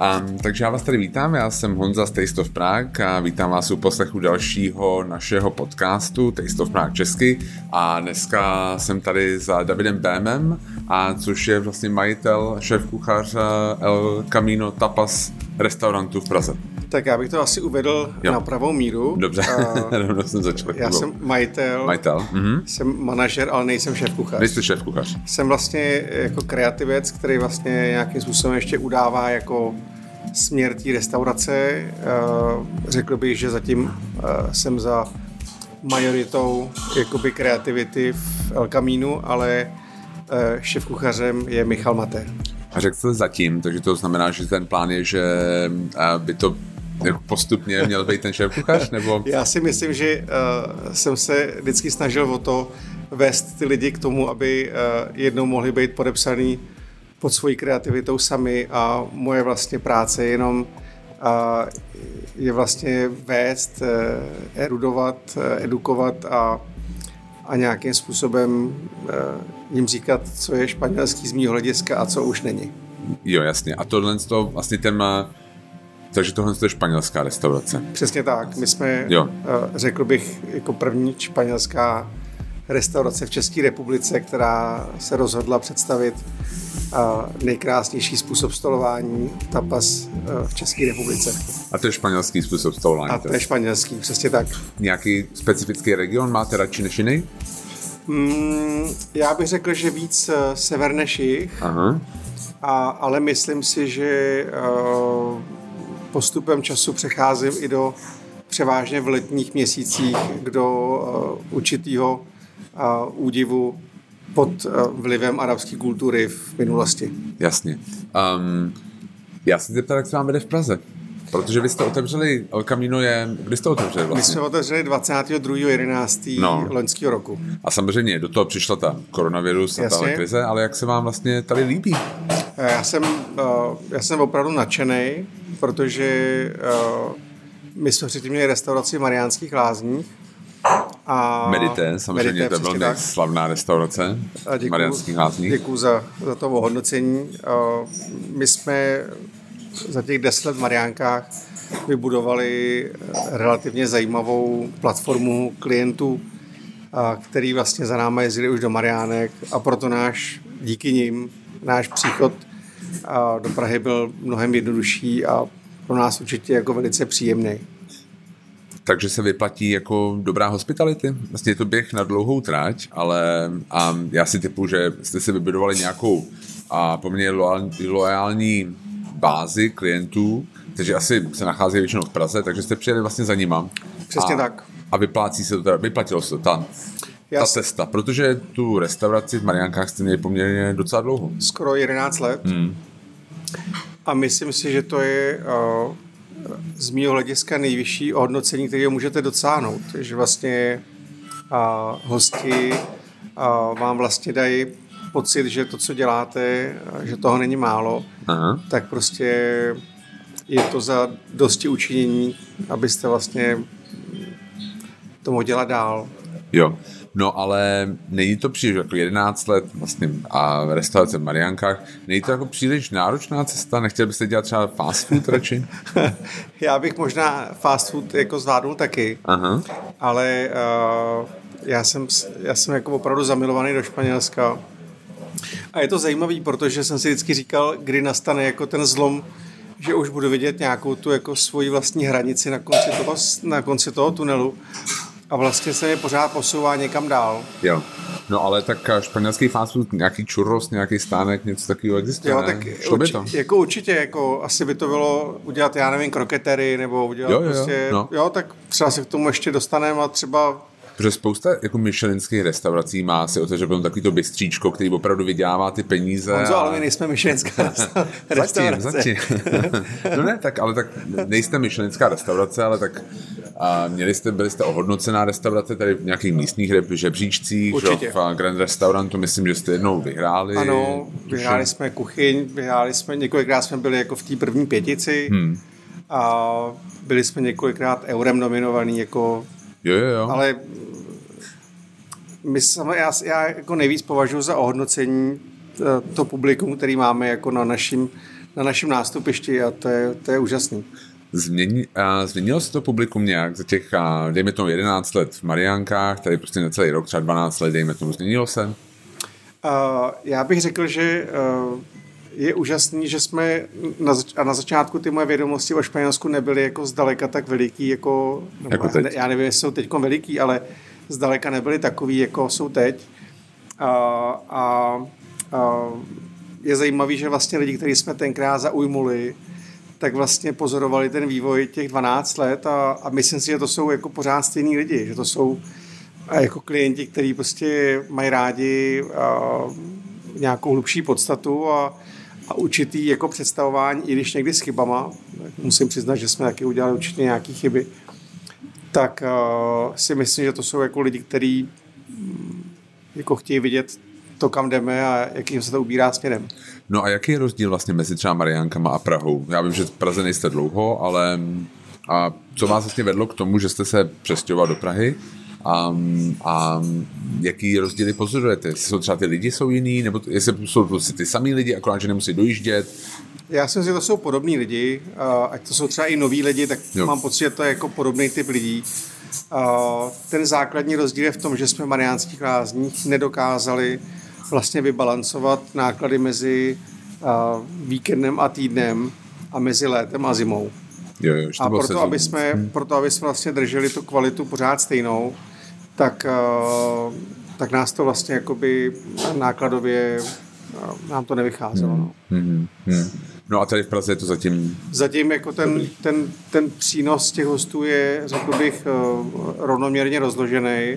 Um, takže já vás tady vítám, já jsem Honza z Taste of Prague a vítám vás u poslechu dalšího našeho podcastu Taste of Prague Česky a dneska jsem tady za Davidem Bémem, a což je vlastně majitel, šéf kuchař El Camino Tapas restaurantu v Praze. Tak já bych to asi uvedl jo. na pravou míru. Dobře, rovnou jsem začal. Já jsem majitel, majitel. Mhm. jsem manažer, ale nejsem šéf kuchař. Nejste šéf kuchař. Jsem vlastně jako kreativec, který vlastně nějakým způsobem ještě udává jako směr té restaurace. Eh, řekl bych, že zatím eh, jsem za majoritou jakoby kreativity v El Camínu, ale eh, šéf kuchařem je Michal Maté. A řekl jste zatím, takže to znamená, že ten plán je, že by to postupně měl být ten šéf kuchař? Nebo? Já si myslím, že uh, jsem se vždycky snažil o to vést ty lidi k tomu, aby uh, jednou mohli být podepsaný pod svojí kreativitou sami a moje vlastně práce je jenom uh, je vlastně vést, erudovat, edukovat a, a nějakým způsobem jim říkat, co je španělský z mýho hlediska a co už není. Jo, jasně. A tohle to vlastně ten má takže tohle je španělská restaurace. Přesně tak. My jsme, jo. Eh, řekl bych, jako první španělská restaurace v České republice, která se rozhodla představit eh, nejkrásnější způsob stolování tapas eh, v České republice. A to je španělský způsob stolování. A to je španělský, přesně tak. Nějaký specifický region máte radši než jiný? Mm, já bych řekl, že víc sever než jich. Aha. A, ale myslím si, že uh, postupem času přecházím i do převážně v letních měsících do uh, určitého uh, údivu pod uh, vlivem arabské kultury v minulosti. Jasně. Um, já se zeptal, jak se vám vede v Praze. Protože vy jste otevřeli, El Camino je, kdy jste otevřeli vlastně? My jsme otevřeli 22.11. No. loňského roku. A samozřejmě do toho přišla ta koronavirus a ta krize, ale jak se vám vlastně tady líbí? Já jsem, já jsem opravdu nadšený protože uh, my jsme předtím měli restauraci v Mariánských lázních. A Medité, samozřejmě Medité, to tak. slavná restaurace v Mariánských lázních. Děkuji za, za to ohodnocení. My jsme za těch deset let v Mariánkách vybudovali relativně zajímavou platformu klientů, který vlastně za námi jezdili už do Mariánek a proto náš, díky nim, náš příchod do Prahy byl mnohem jednodušší a pro nás určitě jako velice příjemný. Takže se vyplatí jako dobrá hospitality. Vlastně je to běh na dlouhou tráť, ale a já si typu, že jste si vybudovali nějakou a poměrně loajální bázi klientů, kteří asi se nacházejí většinou v Praze, takže jste přijeli vlastně za nima. Přesně a, tak. A vyplácí se to teda, vyplatilo se to ta, ta cesta, protože tu restauraci v Mariankách jste měli poměrně docela dlouho. Skoro 11 let. Hmm. A myslím si, že to je uh, z mého hlediska nejvyšší ohodnocení, které můžete docáhnout. Že vlastně uh, hosti uh, vám vlastně dají pocit, že to, co děláte, že toho není málo, Aha. tak prostě je to za dosti učinění, abyste vlastně to mohli dělat dál. Jo. No ale není to příliš jako 11 let vlastně a restaurace v Mariankách, není to jako příliš náročná cesta? Nechtěl byste dělat třeba fast food radši? já bych možná fast food jako zvládnul taky, Aha. ale uh, já, jsem, já jsem jako opravdu zamilovaný do Španělska a je to zajímavý, protože jsem si vždycky říkal, kdy nastane jako ten zlom, že už budu vidět nějakou tu jako svoji vlastní hranici na konci toho, na konci toho tunelu a vlastně se je pořád posouvá někam dál. Jo. No ale tak eh, španělský fast food, nějaký churros, nějaký stánek, něco takového existuje, Jo, tak Šlo by to? Jako určitě, jako asi by to bylo udělat, já nevím, kroketery, nebo udělat jo, jo, prostě, no. jo, tak třeba se k tomu ještě dostaneme a třeba Protože spousta jako myšelinských restaurací má si otevře potom takový to bystříčko, který opravdu vydělává ty peníze. Honzo, a... ale my nejsme myšlenská restaurace. zatím, zatím. no ne, tak, ale tak nejste myšlenská restaurace, ale tak a měli jste, byli jste ohodnocená restaurace tady v nějakých místních žebříčcích, že v Grand Restaurantu, myslím, že jste jednou vyhráli. Ano, vyhráli tuším. jsme kuchyň, vyhráli jsme, několikrát jsme byli jako v té první pětici hmm. a byli jsme několikrát eurem nominovaný jako Jo, jo, jo. Ale my sama, já, já jako nejvíc považuji za ohodnocení eh, to publikum, který máme jako na naším na našem nástupišti a to je, to je úžasný. Změní, a změnilo se to publikum nějak za těch, a, dejme tomu 11 let v Mariánkách, tady prostě necelý rok, třeba 12 let, dejme tomu, změnilo se? Uh, já bych řekl, že uh, je úžasný, že jsme na, zač- a na začátku ty moje vědomosti o Španělsku nebyly jako zdaleka tak veliký, jako, jako teď. já nevím, jestli jsou teď veliký, ale zdaleka nebyly takový, jako jsou teď. A, a, a je zajímavý, že vlastně lidi, kteří jsme tenkrát zaujmuli, tak vlastně pozorovali ten vývoj těch 12 let a, a myslím si, že to jsou jako pořád stejní lidi, že to jsou jako klienti, kteří prostě mají rádi a, nějakou hlubší podstatu a, a určitý jako představování, i když někdy s chybama, musím přiznat, že jsme taky udělali určitě nějaké chyby, tak uh, si myslím, že to jsou jako lidi, kteří mm, jako chtějí vidět to, kam jdeme a jakým se to ubírá směrem. No a jaký je rozdíl vlastně mezi třeba Mariánkama a Prahou? Já vím, že v Praze nejste dlouho, ale a co vás vlastně vedlo k tomu, že jste se přestěhoval do Prahy? A, a jaký rozdíly pozorujete? Jestli jsou třeba ty lidi jsou jiný, nebo jestli jsou to prostě ty samý lidi, akorát, že nemusí dojíždět? Já si myslím, že to jsou podobní lidi, ať to jsou třeba i noví lidi, tak jo. mám pocit, že to je jako podobný typ lidí. Ten základní rozdíl je v tom, že jsme v Mariánských lázních nedokázali vlastně vybalancovat náklady mezi víkendem a týdnem a mezi létem a zimou. Jo, jo, a proto aby, jsme, hmm. proto, aby jsme vlastně drželi tu kvalitu pořád stejnou, tak, tak nás to vlastně jakoby nákladově nám to nevycházelo. Hmm. No. Hmm. Hmm. No a tady v Praze je to zatím... Zatím jako ten, ten, ten přínos těch hostů je, řekl bych, rovnoměrně rozložený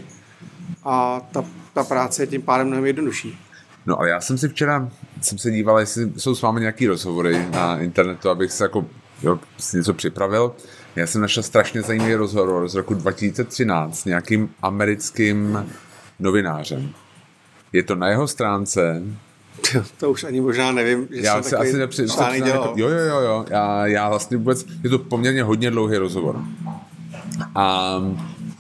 a ta, ta práce je tím pádem mnohem jednodušší. No ale já jsem si včera, jsem se díval, jestli jsou s vámi nějaký rozhovory na internetu, abych se jako jo, si něco připravil. Já jsem našel strašně zajímavý rozhovor z roku 2013 s nějakým americkým novinářem. Je to na jeho stránce. To už ani možná nevím, že já si asi nepři... Jako, jo, jo, jo, jo. Já, já vlastně vůbec, je to poměrně hodně dlouhý rozhovor. A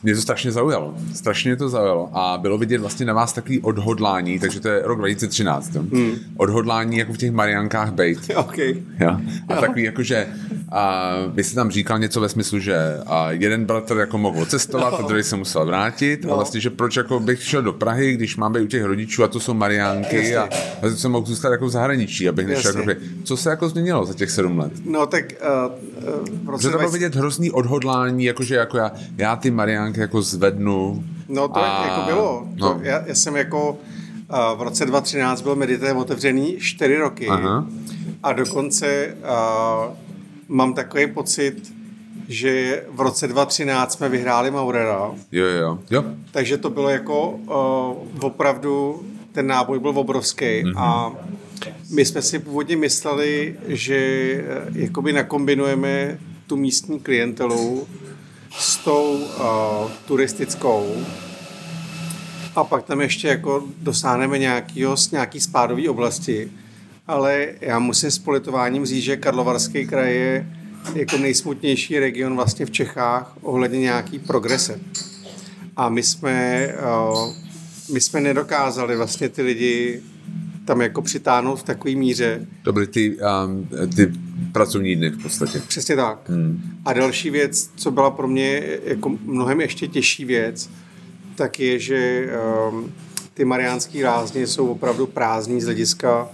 mě to strašně zaujalo. Strašně mě to zaujalo. A bylo vidět vlastně na vás takový odhodlání, takže to je rok 2013. Hmm. Odhodlání jako v těch Mariankách bejt. Okay. Ja. A jo. takový jako, že a vy jste tam říkal něco ve smyslu, že a jeden bratr jako mohl cestovat, no. a druhý se musel vrátit. No. A vlastně, že proč jako bych šel do Prahy, když mám být u těch rodičů a to jsou Mariánky a, a jsem mohl zůstat jako v zahraničí, abych nešel jako, Co se jako změnilo za těch sedm let? No tak uh, uh, to bylo vidět hrozný odhodlání, jakože jako já, já ty Mariánky jako zvednu. No to a... jako bylo. No. To, já, já, jsem jako uh, v roce 2013 byl Medité otevřený čtyři roky. Aha. A dokonce uh, mám takový pocit, že v roce 2013 jsme vyhráli Maurera. Jo, jo, jo. Takže to bylo jako uh, opravdu, ten náboj byl obrovský mm-hmm. a my jsme si původně mysleli, že uh, jakoby nakombinujeme tu místní klientelu s tou uh, turistickou a pak tam ještě jako dosáhneme nějakýho, nějaký spádový oblasti ale já musím s politováním říct, že Karlovarský kraj je jako nejsmutnější region vlastně v Čechách ohledně nějaký progrese. A my jsme, eh, my jsme nedokázali vlastně ty lidi tam jako přitáhnout v takové míře. To byly ty, um, ty pracovní dny v podstatě. Přesně tak. Hmm. A další věc, co byla pro mě jako mnohem ještě těžší věc, tak je, že um, ty mariánské rázně jsou opravdu prázdní z hlediska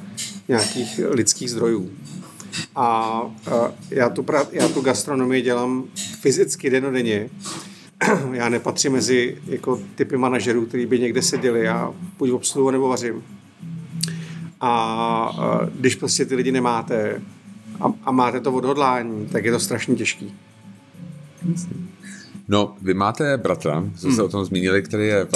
nějakých lidských zdrojů. A já tu, já tu gastronomii dělám fyzicky denodenně. Já nepatřím mezi jako typy manažerů, kteří by někde seděli. Já buď obsluhu nebo vařím. A když prostě ty lidi nemáte a, a máte to odhodlání, tak je to strašně těžký. No, vy máte bratra, jsme hmm. se o tom zmínili, který je v,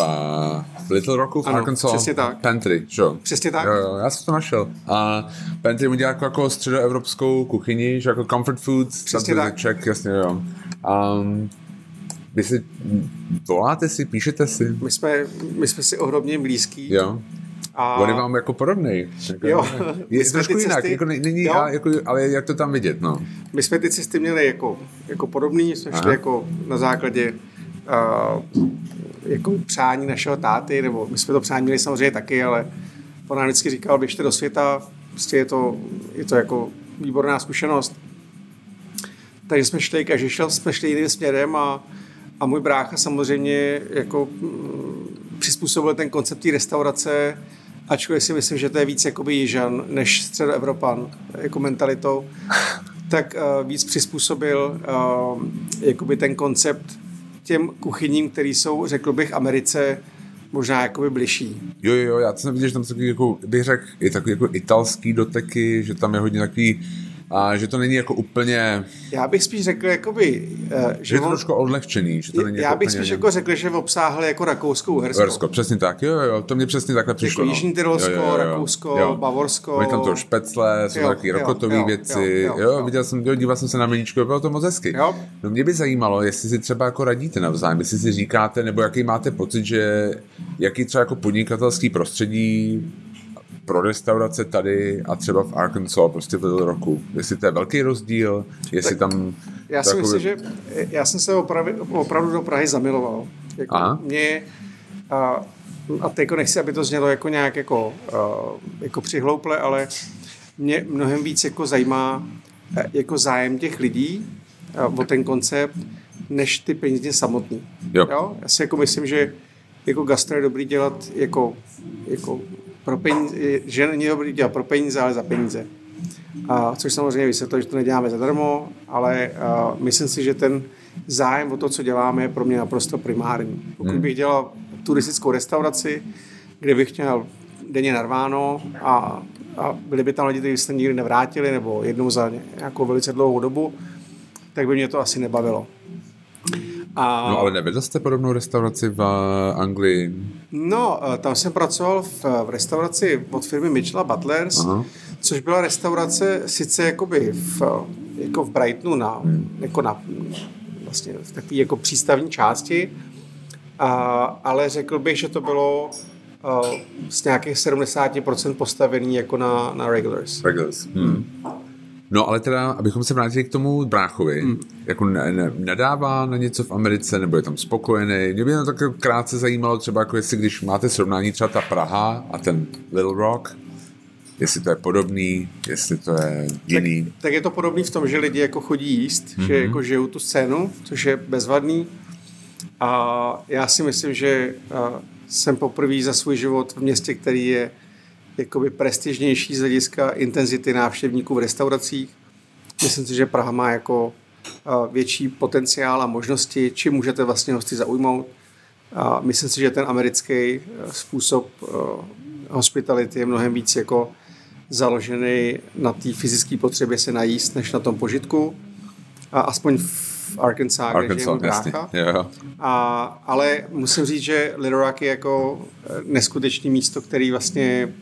v Little Rocku v ano, Arkansas. přesně tak. Pantry, že jo? Přesně tak. Jo, jo, já jsem to našel. A Pantry mu dělá jako, jako středoevropskou kuchyni, že jako comfort foods. Přesně tak. Check, jasně, jo. Um, vy si voláte si, píšete si? My jsme, my jsme si ohromně blízký. Jo. A... On je vám jako podobný. Jako, jo. Je trošku jinak, cesty... jako není, jo. jako, ale jak to tam vidět, no. My jsme ty cesty měli jako, jako podobný, jsme Aha. šli jako na základě uh, jako přání našeho táty, nebo my jsme to přání měli samozřejmě taky, ale on nám vždycky říkal, běžte do světa, prostě je to, je to jako výborná zkušenost. Takže jsme šli, každý šel, jsme šli jiným směrem a, a můj brácha samozřejmě jako mm, přizpůsobil ten koncept té restaurace, ačkoliv si myslím, že to je víc jakoby jižan než středoevropan jako mentalitou, tak uh, víc přizpůsobil uh, jakoby ten koncept těm kuchyním, které jsou, řekl bych, Americe možná jakoby bližší. Jo, jo, já jsem viděl, že tam jsou takový, jako, bych řekl, i takový jako italský doteky, že tam je hodně takový a že to není jako úplně... Já bych spíš řekl, jakoby, uh, že, že je to on... trošku odlehčený. Že to není já jako bych spíš jako řekl, že obsáhl jako Rakouskou Uhersko. Uhersko, přesně tak, jo, jo, to mě přesně takhle přišlo. Jako Jižní Tyrolsko, jo, jo, jo, Rakousko, jo. Bavorsko. Mají tam to špecle, jsou taky rokotové věci, jo, jo, jo, jo, viděl jsem, jo, díval jsem se na meníčko, bylo to moc hezky. Jo. No mě by zajímalo, jestli si třeba jako radíte navzájem, jestli si říkáte, nebo jaký máte pocit, že jaký třeba jako podnikatelský prostředí pro restaurace tady a třeba v Arkansas prostě v Little Rocku. Jestli to je velký rozdíl, jestli tak tam... Já si myslím, že já jsem se opravdu, opravdu do Prahy zamiloval. Jako Aha. Mě, a, a teď nechci, aby to znělo jako nějak jako, jako přihlouple, ale mě mnohem víc jako zajímá jako zájem těch lidí o ten koncept, než ty peníze samotný. Jo. jo. Já si jako myslím, že jako gastro je dobrý dělat jako, jako pro peníze, že není dobrý dělat pro peníze, ale za peníze. A, což samozřejmě vysvětluje, že to neděláme zadarmo, ale a, myslím si, že ten zájem o to, co děláme, je pro mě naprosto primární. Pokud hmm. bych dělal turistickou restauraci, kde bych měl denně narváno a, a byli by tam lidi, kteří se nikdy nevrátili, nebo jednou za nějakou velice dlouhou dobu, tak by mě to asi nebavilo. A... No ale nevedl jste podobnou restauraci v Anglii? No, eh, tam jsem pracoval v, v restauraci od firmy Mitchell Butlers, Aha. což byla restaurace sice jakoby v, jako v Brightonu na, hmm. jako na vlastně v takové jako přístavní části, a, ale řekl bych, že to bylo uh, z nějakých 70% postavený jako na, na regulars. Regulars. Hmm. No ale teda, abychom se vrátili k tomu bráchovi, hmm. jako ne, ne, nadává na něco v Americe, nebo je tam spokojený. Mě by to tak krátce zajímalo třeba, jako jestli když máte srovnání třeba ta Praha a ten Little Rock, jestli to je podobný, jestli to je jiný. Tak, tak je to podobný v tom, že lidi jako chodí jíst, mm-hmm. že jako žijou tu scénu, což je bezvadný. A já si myslím, že jsem poprvé za svůj život v městě, který je jakoby prestižnější z hlediska intenzity návštěvníků v restauracích. Myslím si, že Praha má jako větší potenciál a možnosti, či můžete vlastně hosty zaujmout. A myslím si, že ten americký způsob hospitality je mnohem víc jako založený na té fyzické potřebě se najíst, než na tom požitku. A aspoň v Arkansas, Arkansas kde je brácha. Yeah. A, ale musím říct, že Little Rock je jako neskutečný místo, který vlastně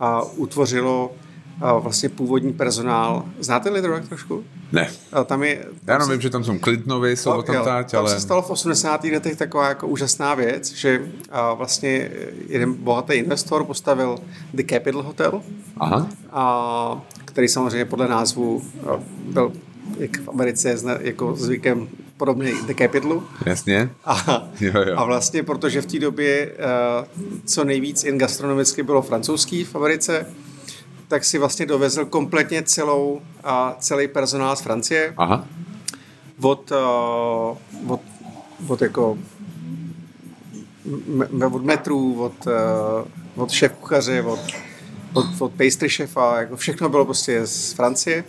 a utvořilo a vlastně původní personál. Znáte Little Rock trošku? Ne. A tam je, tam Já jenom vím, že tam jsou Clintonovi, jsou no, tam táť, ale... Tam se stalo v 80. letech taková jako úžasná věc, že a vlastně jeden bohatý investor postavil The Capital Hotel, Aha. A, který samozřejmě podle názvu byl jak v Americe je jako zvykem podobně The Capitalu. Jasně. A, jo, jo. a vlastně, protože v té době uh, co nejvíc in gastronomicky bylo francouzský v Americe, tak si vlastně dovezl kompletně celou, uh, celý personál z Francie. Aha. Od, uh, od, od jako od metrů, od, uh, od šéf kuchaře, od, od, od pastry šefa, jako všechno bylo prostě z Francie.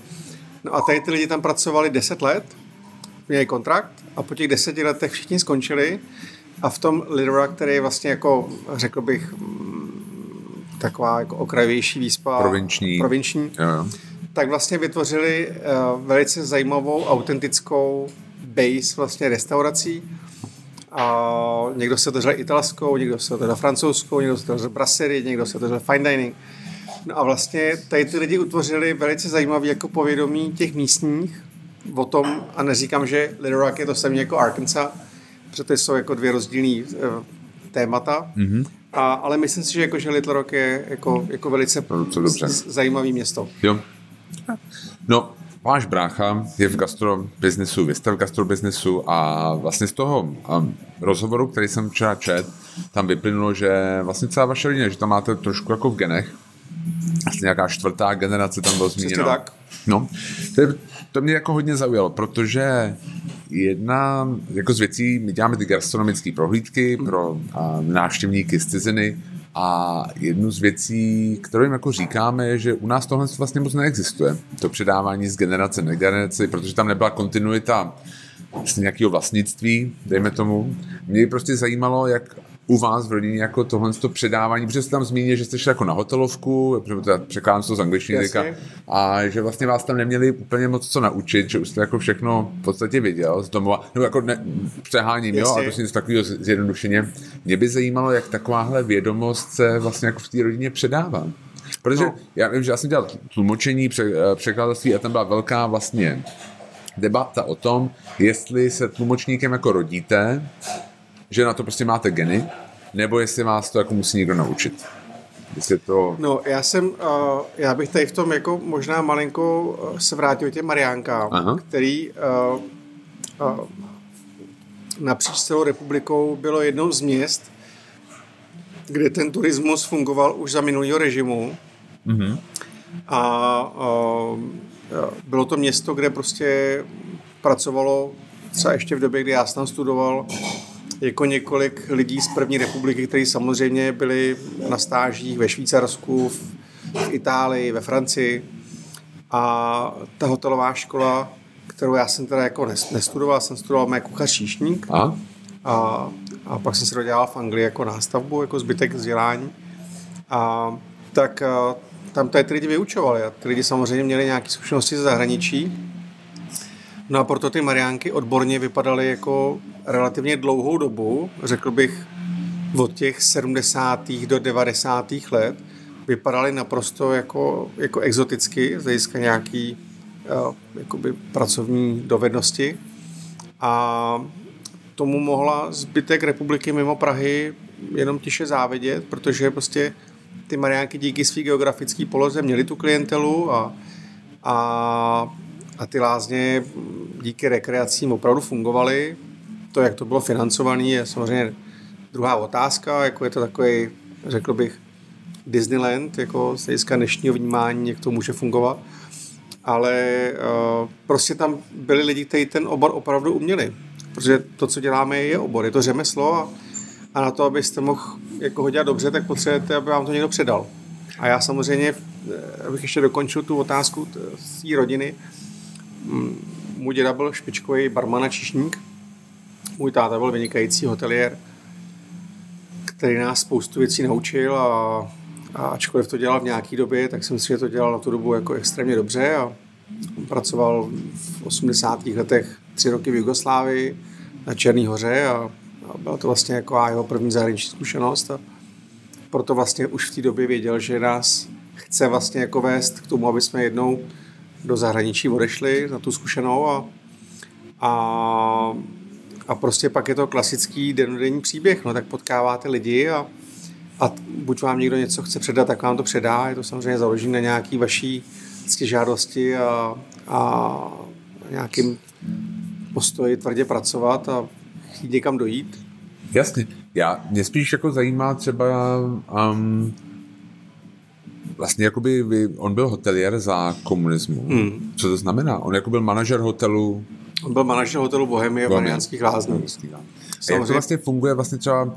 No a tady ty lidi tam pracovali 10 let, měli kontrakt a po těch deseti letech všichni skončili a v tom Lidora, který je vlastně jako, řekl bych, mm, taková jako okrajovější výspa. Provinční. Provinční. Jo, jo. Tak vlastně vytvořili uh, velice zajímavou, autentickou base vlastně restaurací. A někdo se otevřel italskou, někdo se otevřel francouzskou, někdo se otevřel brasserie, někdo se otevřel fine dining. No a vlastně tady ty lidi utvořili velice zajímavý jako povědomí těch místních o tom, a neříkám, že Little Rock je to samé jako Arkansas, protože to jsou jako dvě rozdílné uh, témata, mm-hmm. a, ale myslím si, že, jako, že Little Rock je jako, jako velice no, z, zajímavý město. Jo. No, váš brácha je v gastrobiznesu, vy jste v gastrobiznesu a vlastně z toho um, rozhovoru, který jsem včera čet, tam vyplynulo, že vlastně celá vaše linie, že tam máte trošku jako v genech, asi nějaká čtvrtá generace tam bylo zmíněno. tak. No, to, to mě jako hodně zaujalo, protože jedna jako z věcí, my děláme ty gastronomické prohlídky pro a, návštěvníky z ciziny a jednu z věcí, kterou jim jako říkáme, je, že u nás tohle vlastně moc neexistuje. To předávání z generace na generaci, protože tam nebyla kontinuita vlastně nějakého vlastnictví, dejme tomu. Mě prostě zajímalo, jak u vás v rodině jako tohle to předávání, protože jste tam zmínili, že jste šli jako na hotelovku, protože překládám to z angličtiny a že vlastně vás tam neměli úplně moc co naučit, že už jste jako všechno v podstatě viděl z domova, nebo jako ne, přeháním, jo, a prostě něco takového zjednodušeně. Mě by zajímalo, jak takováhle vědomost se vlastně jako v té rodině předává. Protože no. já vím, že já jsem dělal tlumočení, eh, překladatelství a tam byla velká vlastně debata o tom, jestli se tlumočníkem jako rodíte, že na to prostě máte geny, nebo jestli vás to jako musí někdo naučit. Jestli to... No, já jsem, uh, já bych tady v tom jako možná malinko se vrátil těm Mariánkám, Aha. který uh, uh, napříč celou republikou bylo jednou z měst, kde ten turismus fungoval už za minulého režimu. Mm-hmm. A uh, bylo to město, kde prostě pracovalo třeba ještě v době, kdy já jsem tam studoval, jako několik lidí z první republiky, kteří samozřejmě byli na stážích ve Švýcarsku, v, v Itálii, ve Francii. A ta hotelová škola, kterou já jsem teda jako nestudoval, jsem studoval mé kuchař číšník. A? A, a pak jsem se dodělal v Anglii jako nástavbu, jako zbytek vzdělání. A tak a, tam tady ty lidi vyučovali a ty lidi samozřejmě měli nějaké zkušenosti ze zahraničí No a proto ty Mariánky odborně vypadaly jako relativně dlouhou dobu, řekl bych od těch 70. do 90. let, vypadaly naprosto jako, jako exoticky z hlediska nějaký uh, jakoby pracovní dovednosti a tomu mohla zbytek republiky mimo Prahy jenom tiše závidět, protože prostě ty Mariánky díky své geografické poloze měly tu klientelu a, a a ty lázně díky rekreacím opravdu fungovaly. To, jak to bylo financované, je samozřejmě druhá otázka, jako je to takový, řekl bych, Disneyland, jako z hlediska dnešního vnímání, jak to může fungovat. Ale uh, prostě tam byli lidi, kteří ten obor opravdu uměli. Protože to, co děláme, je obor, je to řemeslo a, a na to, abyste mohl jako ho dělat dobře, tak potřebujete, aby vám to někdo předal. A já samozřejmě, eh, abych ještě dokončil tu otázku z té rodiny, můj děda byl špičkový barman a čišník. Můj táta byl vynikající hotelier, který nás spoustu věcí naučil a, a ačkoliv to dělal v nějaké době, tak jsem si, že to dělal na tu dobu jako extrémně dobře a pracoval v 80. letech tři roky v Jugoslávii na Černý hoře a, a byla to vlastně jako jeho první zahraniční zkušenost a proto vlastně už v té době věděl, že nás chce vlastně jako vést k tomu, aby jsme jednou do zahraničí odešli na tu zkušenou a, a, a prostě pak je to klasický denodenní příběh, no tak potkáváte lidi a, a buď vám někdo něco chce předat, tak vám to předá, je to samozřejmě založené na nějaký vaší žádosti a, a nějakým postoji tvrdě pracovat a jít někam dojít. Jasně. Já, mě spíš jako zajímá třeba um, vlastně jakoby on byl hotelier za komunismu. Hmm. Co to znamená? On jako byl manažer hotelu On byl manažer hotelu Bohemie v Mariánských lázních. A jak to vlastně funguje vlastně třeba uh,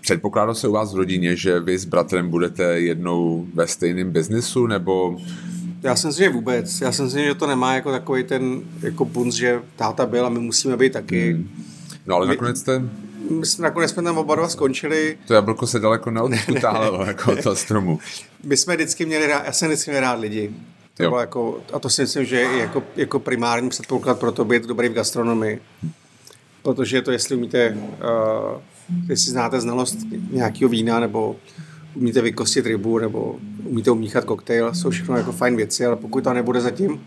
předpokládá se u vás v rodině, že vy s bratrem budete jednou ve stejném biznisu, nebo... Já jsem si, že vůbec. Já jsem si, že to nemá jako takový ten jako bunc, že táta byl a my musíme být taky. Hmm. No ale my, nakonec jste my jsme nakonec jsme tam oba dva skončili. To jablko se daleko neodkutálelo jako to stromu. My jsme vždycky měli rád, já jsem vždycky měl rád lidi. To bylo jako, a to si myslím, že je jako, jako primární předpoklad pro to být dobrý v gastronomii. Protože to, jestli umíte, uh, jestli znáte znalost nějakého vína, nebo umíte vykostit rybu, nebo umíte umíchat koktejl, jsou všechno jako fajn věci, ale pokud to nebude zatím,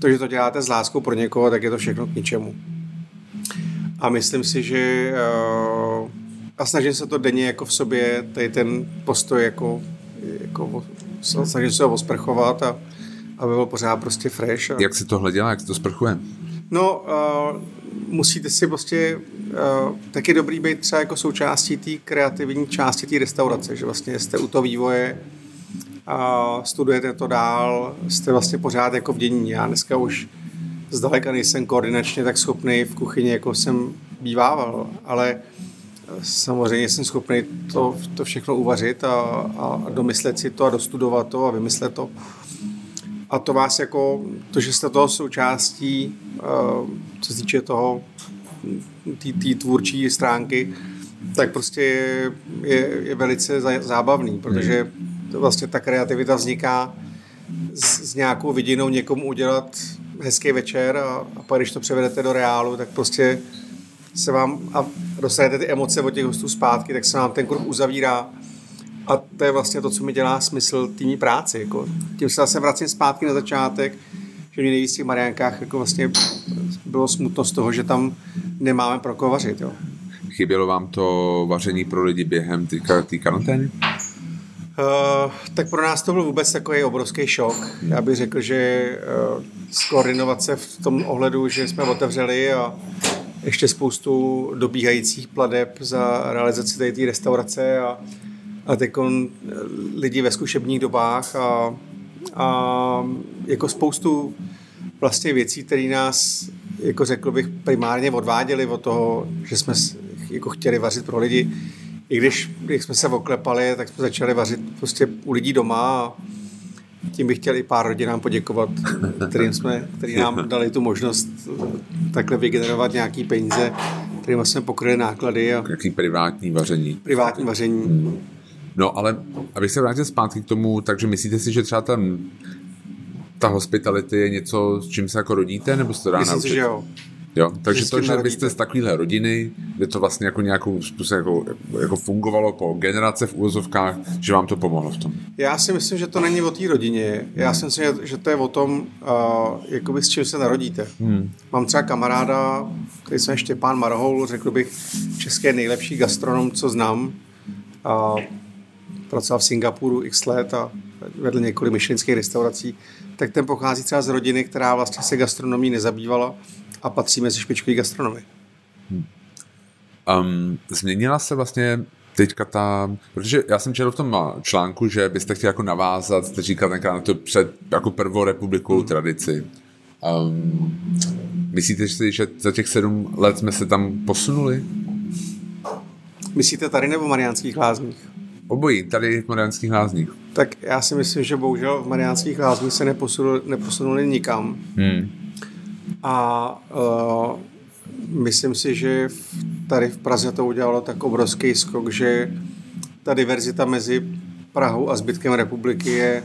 to, že to děláte s láskou pro někoho, tak je to všechno k ničemu. A myslím si, že uh, a snažím se to denně jako v sobě, tady ten postoj jako, jako snažím se ho osprchovat a aby byl pořád prostě fresh. A... Jak se tohle dělá, jak se to sprchuje? No, uh, musíte si prostě, uh, taky dobrý být třeba jako součástí té kreativní části té restaurace, že vlastně jste u toho vývoje a studujete to dál, jste vlastně pořád jako v dění. Já dneska už zdaleka nejsem koordinačně tak schopný v kuchyni, jako jsem bývával, ale samozřejmě jsem schopný to, to všechno uvařit a, a domyslet si to a dostudovat to a vymyslet to. A to vás jako, to, že jste toho součástí, eh, co se týče toho, té tvůrčí stránky, tak prostě je, je, je velice zábavný, protože vlastně ta kreativita vzniká s, s nějakou vidinou někomu udělat hezký večer a, a pak když to převedete do reálu, tak prostě se vám a dostanete ty emoce od těch hostů zpátky, tak se vám ten kruh uzavírá a to je vlastně to, co mi dělá smysl týmní práci. Jako. Tím se zase vracím zpátky na začátek, že mě nejvíc v těch Mariánkách jako vlastně bylo smutno z toho, že tam nemáme pro koho vařit. Jo. Chybělo vám to vaření pro lidi během té karantény? Uh, tak pro nás to byl vůbec takový obrovský šok. Já bych řekl, že uh, skoordinovat se v tom ohledu, že jsme otevřeli a ještě spoustu dobíhajících pladeb za realizaci té restaurace a, a teď lidi ve zkušebních dobách a, a jako spoustu vlastně věcí, které nás, jako řekl bych, primárně odváděli od toho, že jsme jako chtěli vařit pro lidi. I když, když jsme se oklepali, tak jsme začali vařit prostě u lidí doma a tím bych chtěl i pár rodinám poděkovat, kterým jsme, který nám dali tu možnost takhle vygenerovat nějaký peníze, kterým jsme pokryli náklady. A... Jaký privátní vaření. Privátní vaření. Hmm. No ale abych se vrátil zpátky k tomu, takže myslíte si, že třeba ten, ta hospitality je něco, s čím se jako rodíte, nebo se to dá Myslím naučit? si, že jo. Jo, takže to, že vy jste z takovéhle rodiny, kde to vlastně jako nějakou způsob jako, jako fungovalo po generace v úvozovkách, že vám to pomohlo v tom? Já si myslím, že to není o té rodině. Já si myslím, že to je o tom, uh, jakoby s čím se narodíte. Hmm. Mám třeba kamaráda, který jsem Štěpán Marhol, řekl bych, české nejlepší gastronom, co znám. Uh, pracoval v Singapuru x let a vedl několik myšlenských restaurací, tak ten pochází třeba z rodiny, která vlastně se gastronomí nezabývala a patří mezi špičkový gastronomy. Hmm. Um, změnila se vlastně teďka ta, protože já jsem četl v tom článku, že byste chtěli jako navázat, jste říkal tenkrát na to před jako prvorepublikovou hmm. tradici. Um, myslíte si, že za těch sedm let jsme se tam posunuli? Myslíte tady nebo v Mariánských lázních? Obojí, tady v Mariánských lázních. Tak já si myslím, že bohužel v Mariánských lázních se neposunuli, neposunuli nikam. Hmm. A uh, myslím si, že tady v Praze to udělalo tak obrovský skok, že ta diverzita mezi Prahou a zbytkem republiky je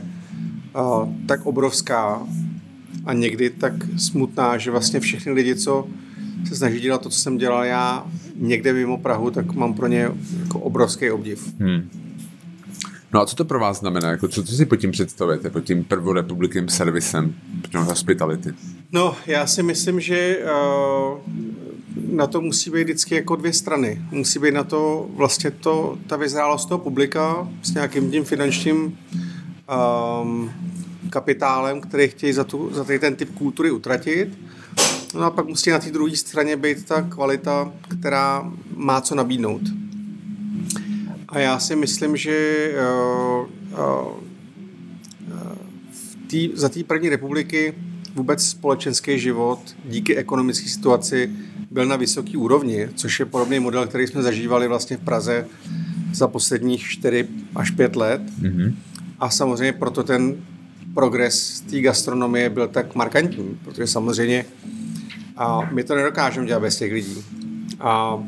uh, tak obrovská a někdy tak smutná, že vlastně všechny lidi, co se snaží dělat to, co jsem dělal já někde mimo Prahu, tak mám pro ně jako obrovský obdiv. Hmm. No a co to pro vás znamená? Jako, co, co si pod tím představujete, pod tím prvorepublikým servisem, tím hospitality? No, já si myslím, že uh, na to musí být vždycky jako dvě strany. Musí být na to vlastně to, ta vyzrálost toho publika s nějakým tím finančním um, kapitálem, který chtějí za, tu, za ten typ kultury utratit. No a pak musí na té druhé straně být ta kvalita, která má co nabídnout. A já si myslím, že uh, uh, tý, za té první republiky vůbec společenský život díky ekonomické situaci byl na vysoké úrovni, což je podobný model, který jsme zažívali vlastně v Praze za posledních 4 až 5 let. Mm-hmm. A samozřejmě proto ten progres té gastronomie byl tak markantní, protože samozřejmě a my to nedokážeme dělat bez těch lidí. A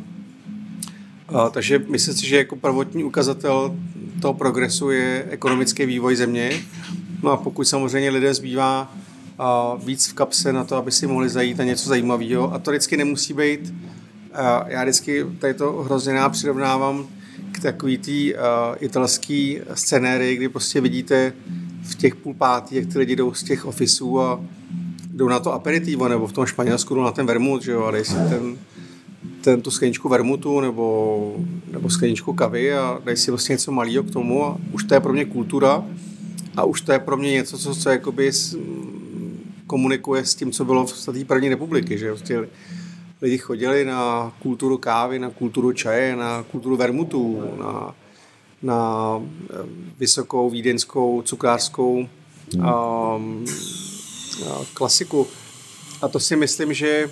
a, takže myslím si, že jako prvotní ukazatel toho progresu je ekonomický vývoj země. No a pokud samozřejmě lidé zbývá a víc v kapse na to, aby si mohli zajít na něco zajímavého. A to vždycky nemusí být, a já vždycky tady to hrozně přirovnávám k takový uh, italský scenéry, kdy prostě vidíte v těch půl pátý, jak ty lidi jdou z těch ofisů a jdou na to aperitivo, nebo v tom Španělsku jdou na ten vermut, že jo, a si ten ten, tu skleničku vermutu nebo, nebo skleničku kavy a dají si vlastně něco malého k tomu a už to je pro mě kultura a už to je pro mě něco, co se jakoby komunikuje s tím, co bylo v té první republiky, že vlastně lidi chodili na kulturu kávy, na kulturu čaje, na kulturu vermutu, na, na vysokou vídeňskou cukrářskou um, klasiku. A to si myslím, že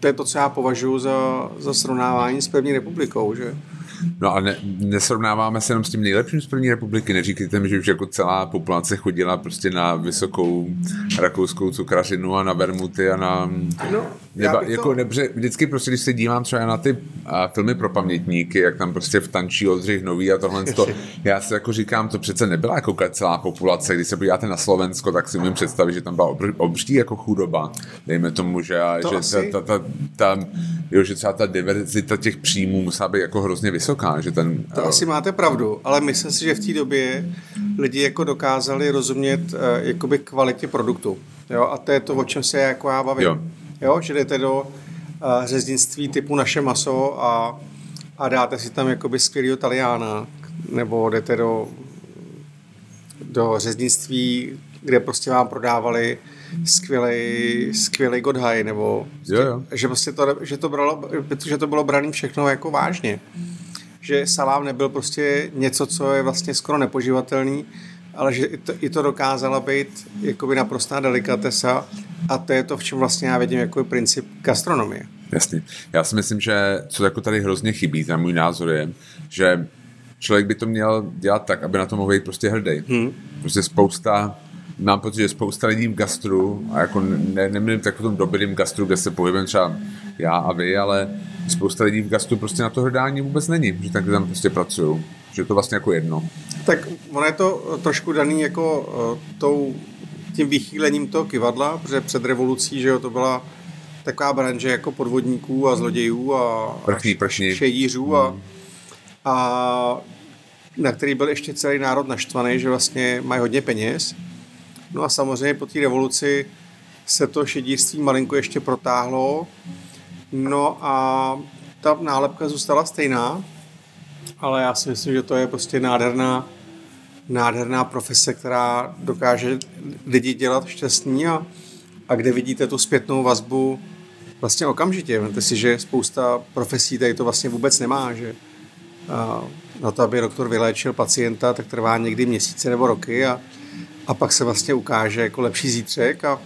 to je to, co já považuji za, za srovnávání s první republikou, že No a ne, nesrovnáváme se jenom s tím nejlepším z první republiky. Neříkejte mi, že už jako celá populace chodila prostě na vysokou rakouskou cukrařinu a na vermuty a na... No, neba, jako to... nebře, vždycky prostě, když se dívám třeba na ty a, filmy pro pamětníky, jak tam prostě v tančí Oldřich Nový a tohle, to, já si jako říkám, to přece nebyla jako celá populace. Když se podíváte na Slovensko, tak si umím představit, že tam byla obří jako chudoba. Dejme tomu, že, to že asi... ta, ta, ta, ta, jo, že třeba ta diverzita těch příjmů musela být jako hrozně vysoká. Že ten, to uh... asi máte pravdu, ale myslím si, že v té době lidi jako dokázali rozumět uh, jakoby kvalitě produktu. Jo? A to je to, o čem se jako já bavím. Jo. Jo? Že jdete do uh, řeznictví typu naše maso a, a dáte si tam jakoby skvělého taliána, nebo jdete do, do řeznictví, kde prostě vám prodávali skvělý, skvělý Godhaj, nebo jo, jo. že prostě to, že to, bralo, že to bylo brané všechno jako vážně. Že salám nebyl prostě něco, co je vlastně skoro nepoživatelný, ale že i to, i to dokázala být jakoby naprostá delikatesa a to je to, v čem vlastně já vidím jako princip gastronomie. Jasně. Já si myslím, že co jako tady hrozně chybí, ten můj názor je, že člověk by to měl dělat tak, aby na to mohl být prostě hrdý. Hmm. Prostě spousta mám pocit, že spousta lidí v gastru, a jako ne, nemluvím tak o tom dobrým gastru, kde se pohybujeme třeba já a vy, ale spousta lidí v gastru prostě na to hledání vůbec není, že tak tam prostě pracují. Že je to vlastně jako jedno. Tak ono je to trošku daný jako uh, tou, tím vychýlením toho kivadla, protože před revolucí, že jo, to byla taková branže jako podvodníků a zlodějů a, Prchní, prchní. šedířů hmm. a, a na který byl ještě celý národ naštvaný, že vlastně mají hodně peněz No a samozřejmě po té revoluci se to šedířství malinko ještě protáhlo. No a ta nálepka zůstala stejná, ale já si myslím, že to je prostě nádherná, nádherná profese, která dokáže lidi dělat šťastný a, a kde vidíte tu zpětnou vazbu vlastně okamžitě. Víte si, že spousta profesí tady to vlastně vůbec nemá, že a na to, aby doktor vyléčil pacienta, tak trvá někdy měsíce nebo roky a, a pak se vlastně ukáže jako lepší zítřek a,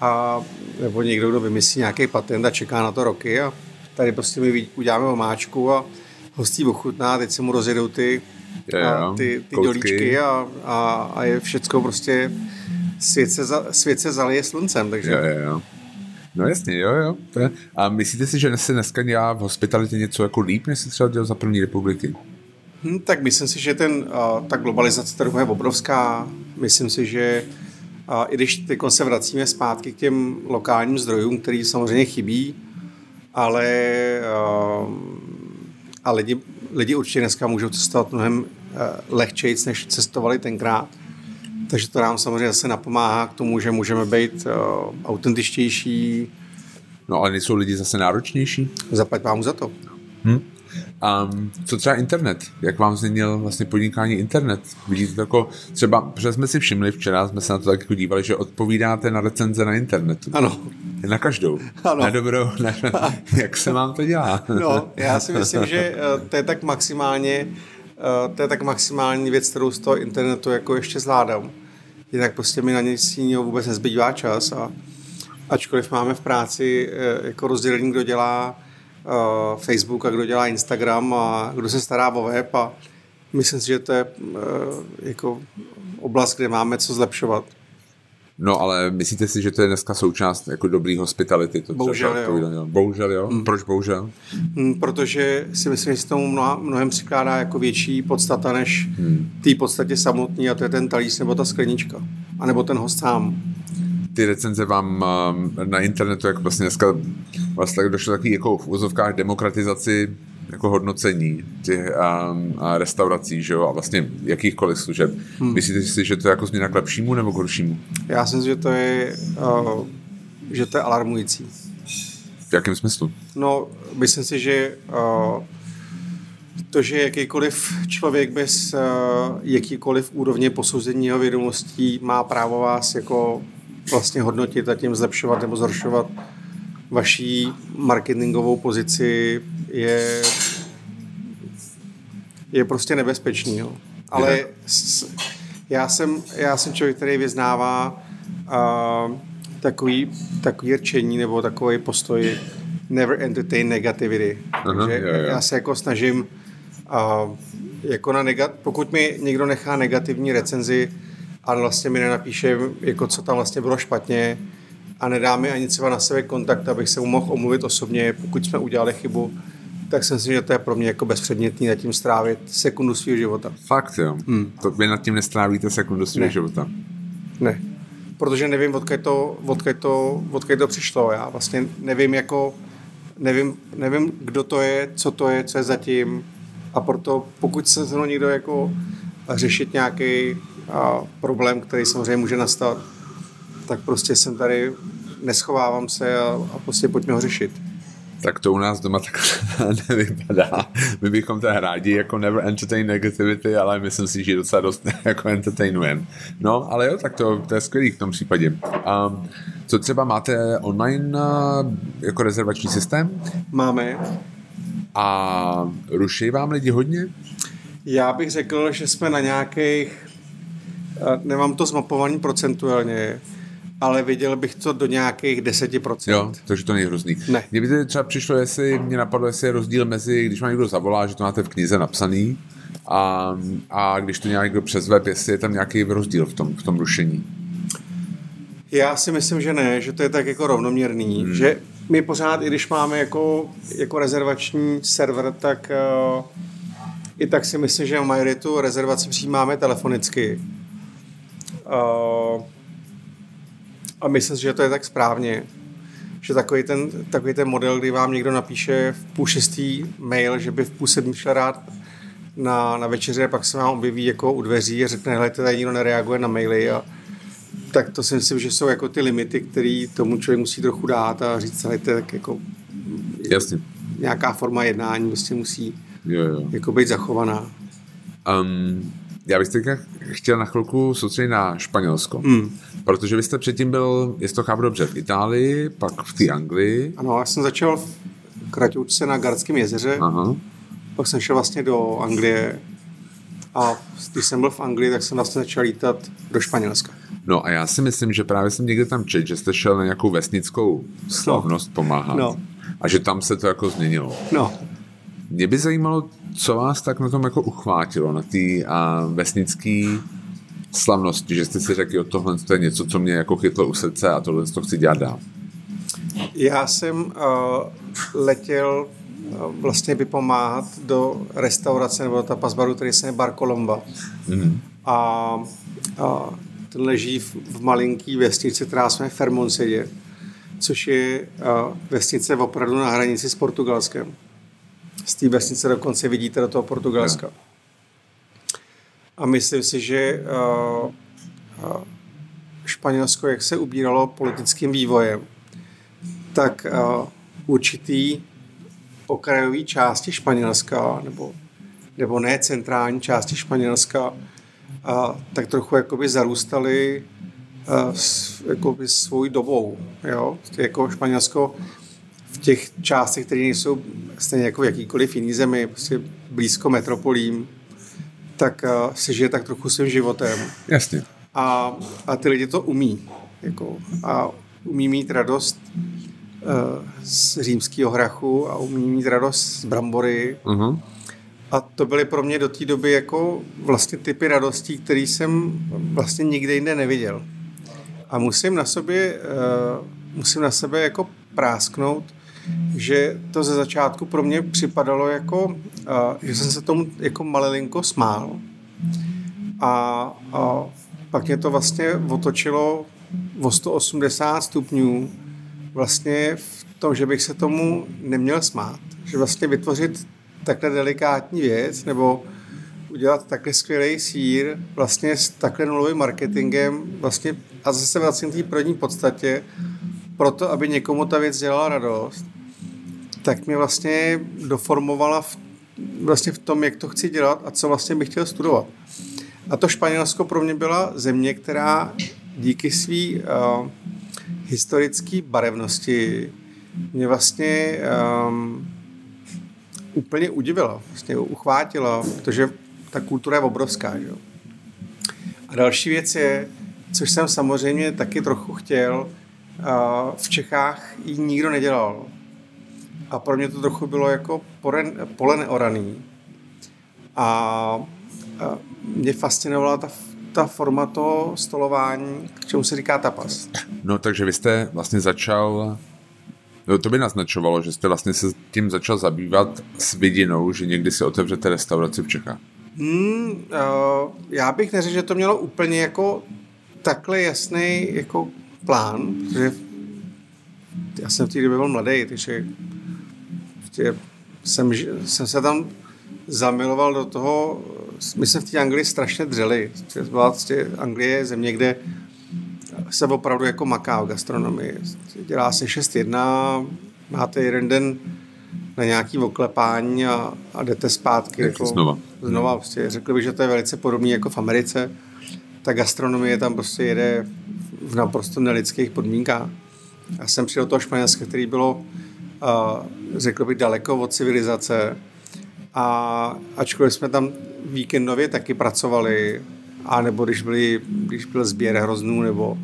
a nebo někdo, kdo vymyslí nějaký patent a čeká na to roky a tady prostě my uděláme omáčku a hostí ochutná, teď se mu rozjedou ty, je, a ty, ty dolíčky a, a, a je všecko prostě svět se, za, svět se zalije sluncem, takže... Jo, jo, jo. No jasně, jo, jo. A myslíte si, že se dneska dělá v hospitalitě něco jako líp, než se třeba dělal za první republiky? Hmm, tak myslím si, že ten, ta globalizace trhu je obrovská. Myslím si, že i když teď se vracíme zpátky k těm lokálním zdrojům, který samozřejmě chybí, ale a lidi, lidi určitě dneska můžou cestovat mnohem lehčeji, než cestovali tenkrát. Takže to nám samozřejmě zase napomáhá k tomu, že můžeme být autentičtější. No ale nejsou lidi zase náročnější? Zaplať vám za to. Hmm. Um, co třeba internet? Jak vám změnil vlastně podnikání internet? Vidíte to jako třeba, protože jsme si všimli včera, jsme se na to tak jako dívali, že odpovídáte na recenze na internetu. Ano. Na každou. Ano. Na dobrou. Na, jak se vám to dělá? No, já si myslím, že eh, to je tak maximálně eh, to je tak maximální věc, kterou z toho internetu jako ještě zvládám. Jinak prostě mi na nic jiného vůbec nezbývá čas a ačkoliv máme v práci eh, jako rozdělení, kdo dělá Facebook a kdo dělá Instagram a kdo se stará o web a myslím si, že to je uh, jako oblast, kde máme co zlepšovat. No ale myslíte si, že to je dneska součást jako dobrý hospitality? To bohužel jo. Bohužel jo? Mm. Proč bohužel? Mm, protože si myslím, že se tomu mnoha, mnohem přikládá jako větší podstata než mm. té podstatě samotný a to je ten talíř nebo ta sklenička. A nebo ten host sám ty recenze vám um, na internetu, jak vlastně dneska vlastně došlo takový jako v úzovkách demokratizaci jako hodnocení těch um, a restaurací, že jo, a vlastně jakýchkoliv služeb. Hmm. Myslíte si, že to je jako změna k lepšímu nebo k horšímu? Já si myslím, že to je, uh, že to je alarmující. V jakém smyslu? No, myslím si, že uh, to, že jakýkoliv člověk bez uh, jakýkoliv úrovně posouzení jeho vědomostí má právo vás jako vlastně hodnotit a tím zlepšovat nebo zhoršovat vaší marketingovou pozici je je prostě nebezpečný. Jo. Ale s, já, jsem, já jsem člověk, který vyznává uh, takový, takový rčení nebo takový postoj never entertain negativity. Aha, Takže jo, jo. já se jako snažím uh, jako na negat, pokud mi někdo nechá negativní recenzi a vlastně mi nenapíše, jako co tam vlastně bylo špatně a nedá mi ani třeba na sebe kontakt, abych se mu mohl omluvit osobně, pokud jsme udělali chybu, tak si myslím, že to je pro mě jako bezpředmětný nad tím strávit sekundu svého života. Fakt jo? Hmm. To vy nad tím nestrávíte sekundu svého života? Ne. Protože nevím, odkud to, odkud to, odkud to přišlo. Já vlastně nevím, jako, nevím, nevím, kdo to je, co to je, co je zatím. A proto, pokud se mnou někdo jako řešit nějaký a, problém, který samozřejmě může nastat, tak prostě jsem tady, neschovávám se a, a prostě pojďme ho řešit tak to u nás doma tak nevypadá. My bychom to rádi jako never entertain negativity, ale myslím si, že docela dost jako entertainujeme. No, ale jo, tak to, to je skvělý v tom případě. Um, co třeba máte online uh, jako rezervační systém? Máme. A ruší vám lidi hodně? Já bych řekl, že jsme na nějakých, nemám to zmapovaný procentuálně, ale viděl bych to do nějakých 10%. Jo, takže to není hrozný. Ne. Kdyby to třeba přišlo, jestli mě napadlo, jestli je rozdíl mezi, když má někdo zavolá, že to máte v knize napsaný, a, a když to někdo přes web, jestli je tam nějaký rozdíl v tom, v tom rušení. Já si myslím, že ne, že to je tak jako rovnoměrný, hmm. že my pořád, i když máme jako, jako rezervační server, tak uh, i tak si myslím, že majoritu rezervací přijímáme telefonicky. Uh, a myslím si, že to je tak správně, že takový ten, takový ten model, kdy vám někdo napíše v půl šestý mail, že by v půl sedmý šel rád na, na večeře, pak se vám objeví jako u dveří a řekne, hele, tady nikdo nereaguje na maily a tak to si myslím, že jsou jako ty limity, které tomu člověk musí trochu dát a říct, hele, tak jako Jasně. nějaká forma jednání prostě musí jo, jo. jako být zachovaná. Um, já bych teďka chtěl na chvilku soustředit na Španělsko. Hmm. Protože vy jste předtím byl, jestli to chápu dobře, v Itálii, pak v té Anglii. Ano, já jsem začal v Kratoučce na Gardském jezeře, Aha. pak jsem šel vlastně do Anglie a když jsem byl v Anglii, tak jsem vlastně začal lítat do Španělska. No a já si myslím, že právě jsem někde tam čet, že jste šel na nějakou vesnickou slavnost no. pomáhat. No. A že tam se to jako změnilo. No. Mě by zajímalo, co vás tak na tom jako uchvátilo, na té vesnické slavnosti, že jste si řekli, že tohle to je něco, co mě jako chytlo u srdce a tohle to chci dělat dál? Já jsem uh, letěl uh, vlastně vypomáhat do restaurace nebo ta pasbaru, který se jmenuje Bar Colomba. Mm-hmm. A, uh, ten leží v, v malinký vesnici, která se jmenuje Fermonsedě, což je uh, vesnice opravdu na hranici s Portugalskem. Z té vesnice dokonce vidíte do toho Portugalska. Yeah. A myslím si, že uh, uh, Španělsko, jak se ubíralo politickým vývojem, tak uh, určitý okrajový části Španělska, nebo, nebo ne centrální části Španělska, uh, tak trochu jakoby zarůstaly uh, s, jakoby svou dobou. Jo? Jako Španělsko v těch částech, které nejsou stejně jako v jakýkoliv jiný zemi, prostě blízko metropolím, tak uh, si žije tak trochu svým životem. Jasně. A, a ty lidi to umí. Jako, a umí mít radost uh, z římského hrachu a umí mít radost z brambory. Uh-huh. A to byly pro mě do té doby jako vlastně typy radostí, které jsem vlastně nikde jinde neviděl. A musím na sobě, uh, musím na sebe jako prásknout, že to ze začátku pro mě připadalo jako, že jsem se tomu jako malilinko smál. A, a pak mě to vlastně otočilo o 180 stupňů vlastně v tom, že bych se tomu neměl smát. Že vlastně vytvořit takhle delikátní věc nebo udělat takhle skvělý sír vlastně s takhle nulovým marketingem vlastně a zase vlastně té první podstatě proto, aby někomu ta věc dělala radost, tak mě vlastně doformovala v, vlastně v tom, jak to chci dělat a co vlastně bych chtěl studovat. A to Španělsko pro mě byla země, která díky své uh, historické barevnosti mě vlastně um, úplně udivila, vlastně uchvátila, protože ta kultura je obrovská. Že? A další věc je, což jsem samozřejmě taky trochu chtěl, v Čechách ji nikdo nedělal. A pro mě to trochu bylo jako pole neoraný. A mě fascinovala ta, ta forma toho stolování, k čemu se říká tapas. No takže vy jste vlastně začal No, to by naznačovalo, že jste vlastně se tím začal zabývat s vidinou, že někdy si otevřete restauraci v Čechách. Hmm, uh, já bych neřekl, že to mělo úplně jako takhle jasný jako plán, protože já jsem v té době byl mladý, takže prostě jsem, jsem se tam zamiloval do toho, my jsme v té Anglii strašně dřeli. Vlastně Anglie země, kde se opravdu jako maká v gastronomii. Dělá se 6-1, máte jeden den na nějaký oklepání a, a jdete zpátky. Jako, znova. Znova. Prostě. Řekl bych, že to je velice podobné jako v Americe. Ta gastronomie tam prostě jede v naprosto nelidských podmínkách. Já jsem přijel do toho Španělska, který bylo, řekl bych, daleko od civilizace. A ačkoliv jsme tam víkendově taky pracovali, a nebo když, byli, když byl sběr hroznů, nebo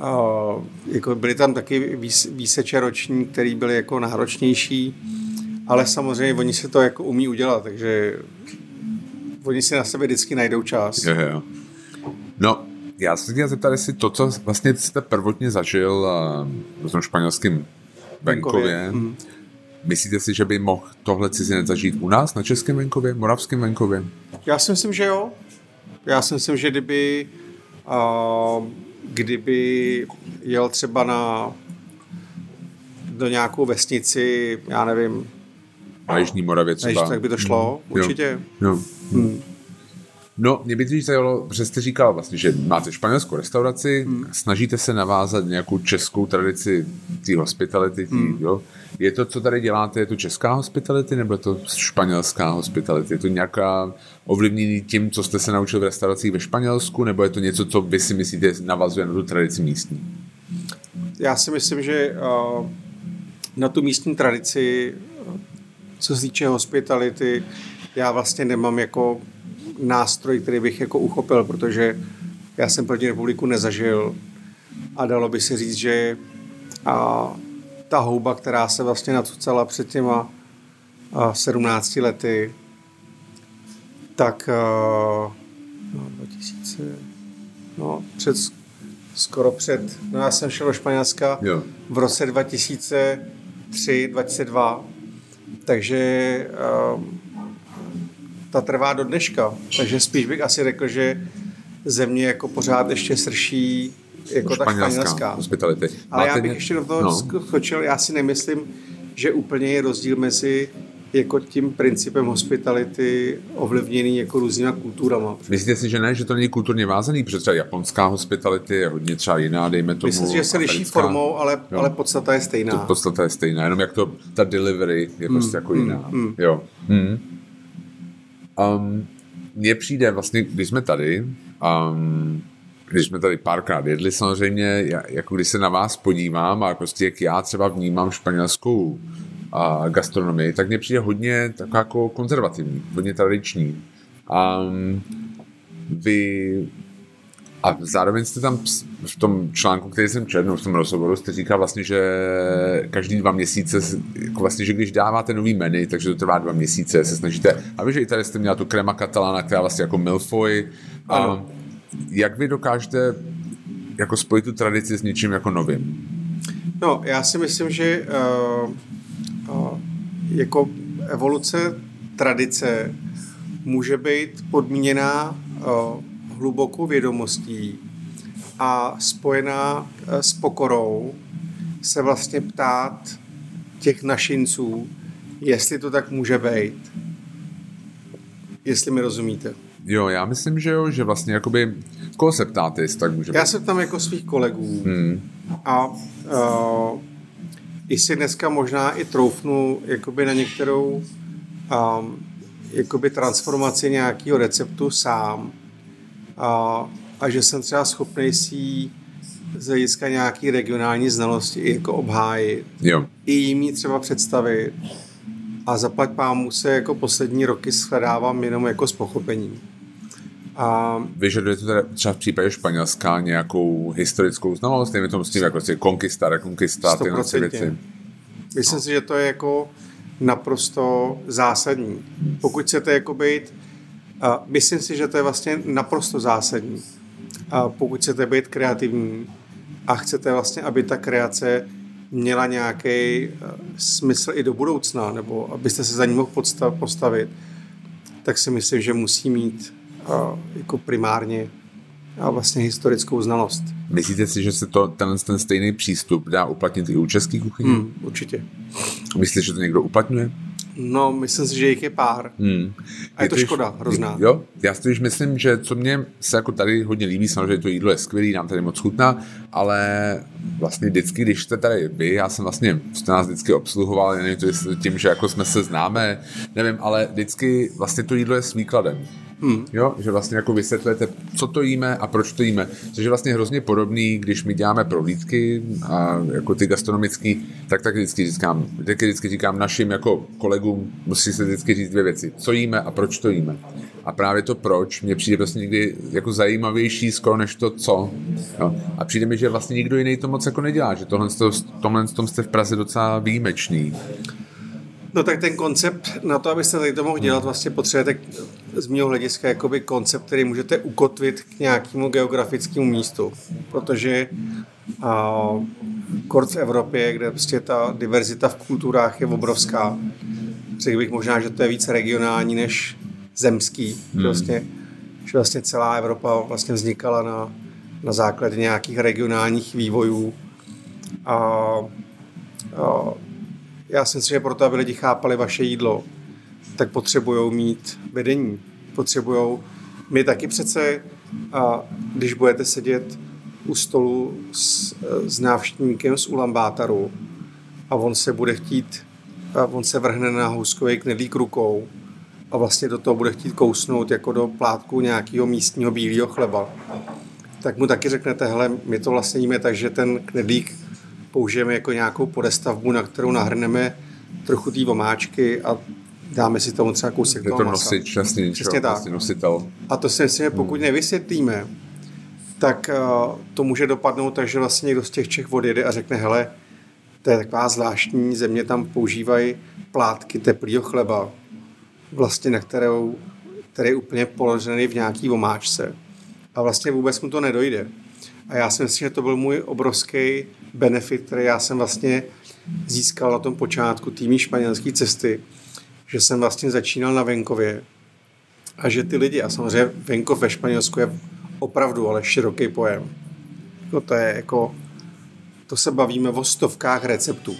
uh, jako byly tam taky výs, výseče roční, které byly jako náročnější, ale samozřejmě oni si to jako umí udělat, takže oni si na sebe vždycky najdou čas. Jo, jo. No, já se chtěl zeptat, jestli to, co vlastně jste prvotně zažil uh, v tom španělském venkově, mm. myslíte si, že by mohl tohle cizinec zažít u nás na českém venkově, moravském venkově? Já si myslím, že jo. Já si myslím, že kdyby uh, kdyby jel třeba na do nějakou vesnici, já nevím, na Jižní Moravě třeba. Než, tak by to šlo, hmm. určitě. Jo. Jo. Hmm. No, mě by to zajímalo, že jste říkal vlastně, že máte španělskou restauraci, hmm. snažíte se navázat nějakou českou tradici té hospitality, tý, hmm. jo? Je to, co tady děláte, je to česká hospitality nebo je to španělská hospitality? Je to nějaká ovlivnění tím, co jste se naučil v restauracích ve Španělsku, nebo je to něco, co vy si myslíte navazuje na tu tradici místní? Já si myslím, že uh, na tu místní tradici, co se týče hospitality, já vlastně nemám jako nástroj, který bych jako uchopil, protože já jsem proti republiku nezažil a dalo by se říct, že a ta houba, která se vlastně nacucala před těma a 17 lety, tak no, 2000, no, před, skoro před, no já jsem šel do Španělska jo. v roce 2003, 2002, takže um, ta trvá do dneška. Takže spíš bych asi řekl, že země jako pořád ještě srší jako ta španělská. Hospitality. Ale Máte já bych ještě do toho no. skočil, já si nemyslím, že úplně je rozdíl mezi jako tím principem hospitality ovlivněný jako různýma kulturama. Myslíte si, že ne, že to není kulturně vázaný, protože třeba japonská hospitality je hodně třeba jiná, dejme tomu. Myslím si, že se liší formou, ale, ale podstata je stejná. To, podstata je stejná, jenom jak to, ta delivery je mm, prostě jako mm, jiná. Mm. Jo. Mm. Um, mně přijde vlastně, když jsme tady, um, když jsme tady párkrát jedli samozřejmě, jako když se na vás podívám a prostě jak já třeba vnímám španělskou a gastronomii, tak mně přijde hodně taková jako konzervativní, hodně tradiční. Um, vy a zároveň jste tam v tom článku, který jsem četl, v tom rozhovoru, jste říkal vlastně, že každý dva měsíce, jako vlastně, že když dáváte nový menu, takže to trvá dva měsíce, se snažíte, a vy, že i tady jste měla tu krema katalána, která vlastně jako milfoy. A jak vy dokážete jako spojit tu tradici s něčím jako novým? No, já si myslím, že uh, uh, jako evoluce tradice může být podmíněná uh, hlubokou vědomostí a spojená eh, s pokorou se vlastně ptát těch našinců, jestli to tak může být. Jestli mi rozumíte. Jo, já myslím, že jo, že vlastně jakoby, koho se ptáte, jestli tak může Já být. se ptám jako svých kolegů hmm. a uh, i si dneska možná i troufnu jakoby na některou um, jakoby transformaci nějakého receptu sám, a, a že jsem třeba schopný si z hlediska nějaký regionální znalosti i jako obhájit. Jo. I jim třeba představit. a zaplať pámu se jako poslední roky shledávám jenom jako s pochopením. A... Vyžaduje to teda třeba v případě Španělska nějakou historickou znalost, nevím tomu s tím, jako si konkista, rekonkista, ty věci. Myslím no. si, že to je jako naprosto zásadní. Pokud chcete jako být, myslím si, že to je vlastně naprosto zásadní. A pokud chcete být kreativní a chcete vlastně, aby ta kreace měla nějaký eh, smysl i do budoucna, nebo abyste se za ní mohl postavit, tak si myslím, že musí mít jako primárně a vlastně historickou znalost. Myslíte si, že se to, ten, ten stejný přístup dá uplatnit i u českých kuchyní? Hmm, určitě. Myslíte, že to někdo uplatňuje? No, myslím si, že jich je pár. Hmm. A je, to, škoda, hrozná. Jo, já si už myslím, že co mě se jako tady hodně líbí, samozřejmě to jídlo je skvělé, nám tady moc chutná, ale vlastně vždycky, když jste tady vy, já jsem vlastně, jste nás vždycky obsluhoval, nevím, to tím, že jako jsme se známe, nevím, ale vždycky vlastně to jídlo je s výkladem. Hmm. Jo, že vlastně jako vysvětlujete, co to jíme a proč to jíme. Což je vlastně hrozně podobný, když my děláme prohlídky a jako ty gastronomický, tak tak vždycky říkám, vždycky, vždycky říkám našim jako kolegům, musí se vždycky říct dvě věci. Co jíme a proč to jíme. A právě to proč mě přijde prostě někdy jako zajímavější skoro než to co. Jo. A přijde mi, že vlastně nikdo jiný to moc jako nedělá, že tohle, tomhle tom jste v Praze docela výjimečný. No tak ten koncept, na to, abyste tady to mohl dělat, vlastně potřebujete z mého hlediska jakoby koncept, který můžete ukotvit k nějakému geografickému místu. Protože a, kort v Evropě, kde prostě ta diverzita v kulturách je obrovská. Řekl bych možná, že to je víc regionální než zemský. Hmm. Vlastně, že vlastně celá Evropa vlastně vznikala na, na základě nějakých regionálních vývojů. A, a já si myslím, že proto, aby lidi chápali vaše jídlo, tak potřebují mít vedení. Potřebují, my taky přece, a když budete sedět u stolu s, s návštěvníkem z Ulambátaru a on se bude chtít, a on se vrhne na houskový knedlík rukou a vlastně do toho bude chtít kousnout jako do plátku nějakého místního bílého chleba, tak mu taky řeknete, hele, my to vlastně jíme tak, že ten knedlík použijeme jako nějakou podestavbu, na kterou nahrneme trochu té vomáčky a dáme si tomu třeba kousek toho to nosič, jasný, Přesně tak. Vlastně nositel. A to si myslím, že pokud hmm. nevysvětlíme, tak uh, to může dopadnout tak, že vlastně někdo z těch Čech odjede a řekne, hele, to je taková zvláštní země, tam používají plátky teplého chleba, vlastně na kterou, který je úplně položený v nějaký vomáčce. A vlastně vůbec mu to nedojde. A já si myslím, že to byl můj obrovský benefit, který já jsem vlastně získal na tom počátku týmí španělské cesty, že jsem vlastně začínal na venkově a že ty lidi, a samozřejmě venkov ve Španělsku je opravdu ale široký pojem. No to je jako, to se bavíme o stovkách receptů.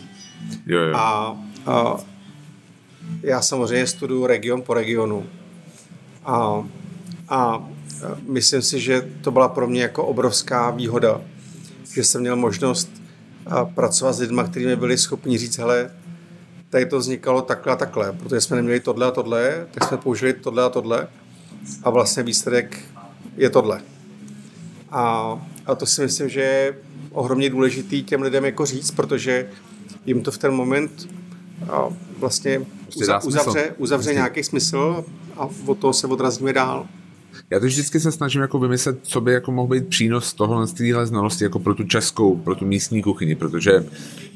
Jo, jo. A, a já samozřejmě studuju region po regionu. A, a myslím si, že to byla pro mě jako obrovská výhoda, že jsem měl možnost pracovat s lidmi, kteří mi byli schopni říct, hele, tady to vznikalo takhle a takhle, protože jsme neměli tohle a tohle, tak jsme použili tohle a tohle a vlastně výsledek je tohle. A, a to si myslím, že je ohromně důležitý těm lidem jako říct, protože jim to v ten moment a vlastně prostě uzavře, uzavře prostě- nějaký smysl a od toho se odrazíme dál. Já to vždycky se snažím jako vymyslet, co by jako mohl být přínos toho z téhle znalosti jako pro tu českou, pro tu místní kuchyni, protože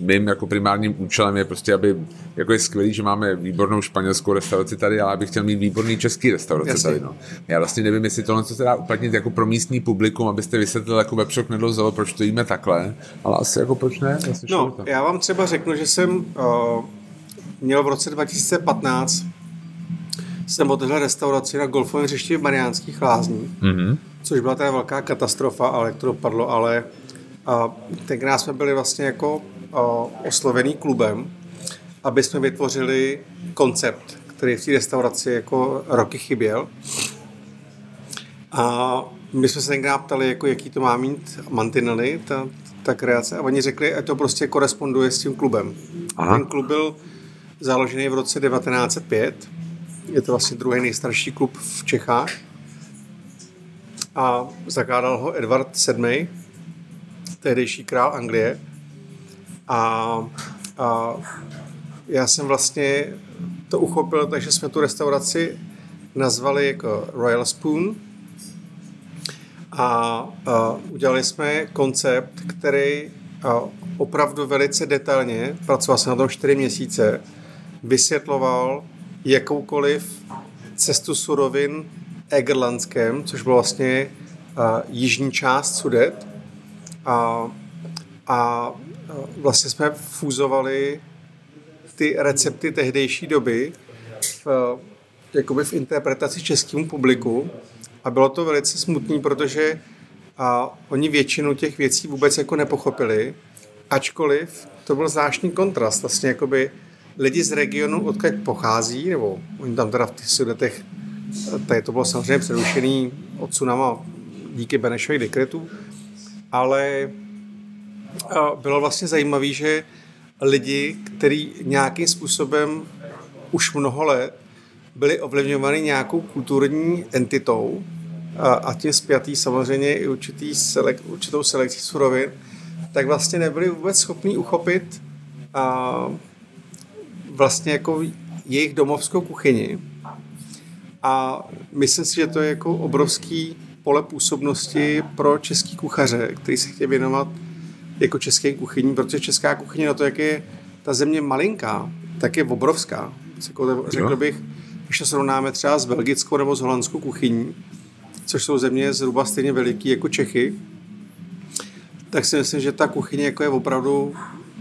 mým jako primárním účelem je prostě, aby jako je skvělý, že máme výbornou španělskou restauraci tady, ale abych chtěl mít výborný český restauraci Jasně. tady. No. Já vlastně nevím, jestli tohle se dá uplatnit jako pro místní publikum, abyste vysvětlili jako vepřok nedlozelo, proč to jíme takhle, ale asi jako proč ne? Vlastně no, já vám třeba řeknu, že jsem uh, měl v roce 2015 jsem otevřel restauraci na golfovém hřišti v Mariánských lázních, mm-hmm. což byla teda velká katastrofa, ale to dopadlo, ale a, tenkrát jsme byli vlastně jako a, oslovený klubem, aby jsme vytvořili koncept, který v té restauraci jako roky chyběl. A my jsme se tenkrát ptali, jako, jaký to má mít mantinely, ta, ta kreace, a oni řekli, že to prostě koresponduje s tím klubem. Aha. Ten klub byl založený v roce 1905 je to vlastně druhý nejstarší klub v Čechách. A zakládal ho Edward VII, tehdejší král Anglie. A, a já jsem vlastně to uchopil, takže jsme tu restauraci nazvali jako Royal Spoon a, a udělali jsme koncept, který a, opravdu velice detailně, pracoval jsem na tom čtyři měsíce, vysvětloval jakoukoliv cestu surovin Egerlandskem, což bylo vlastně a, jižní část Sudet. A, a vlastně jsme fúzovali ty recepty tehdejší doby v, jakoby v interpretaci českému publiku a bylo to velice smutný, protože a oni většinu těch věcí vůbec jako nepochopili, ačkoliv to byl zvláštní kontrast. Vlastně jakoby lidi z regionu, odkud pochází, nebo oni tam teda v těch sudetech, tady to bylo samozřejmě přerušený odsunama díky Benešových dekretů, ale bylo vlastně zajímavé, že lidi, kteří nějakým způsobem už mnoho let byli ovlivňovány nějakou kulturní entitou a, tím zpětý samozřejmě i určitý selek, určitou selekcí surovin, tak vlastně nebyli vůbec schopní uchopit a, vlastně jako jejich domovskou kuchyni. A myslím si, že to je jako obrovský pole působnosti pro český kuchaře, který se chtějí věnovat jako české kuchyni, protože česká kuchyně na to, jak je ta země malinká, tak je obrovská. Jako řekl bych, když to srovnáme třeba s belgickou nebo s holandskou kuchyní, což jsou země zhruba stejně veliký jako Čechy, tak si myslím, že ta kuchyně jako je opravdu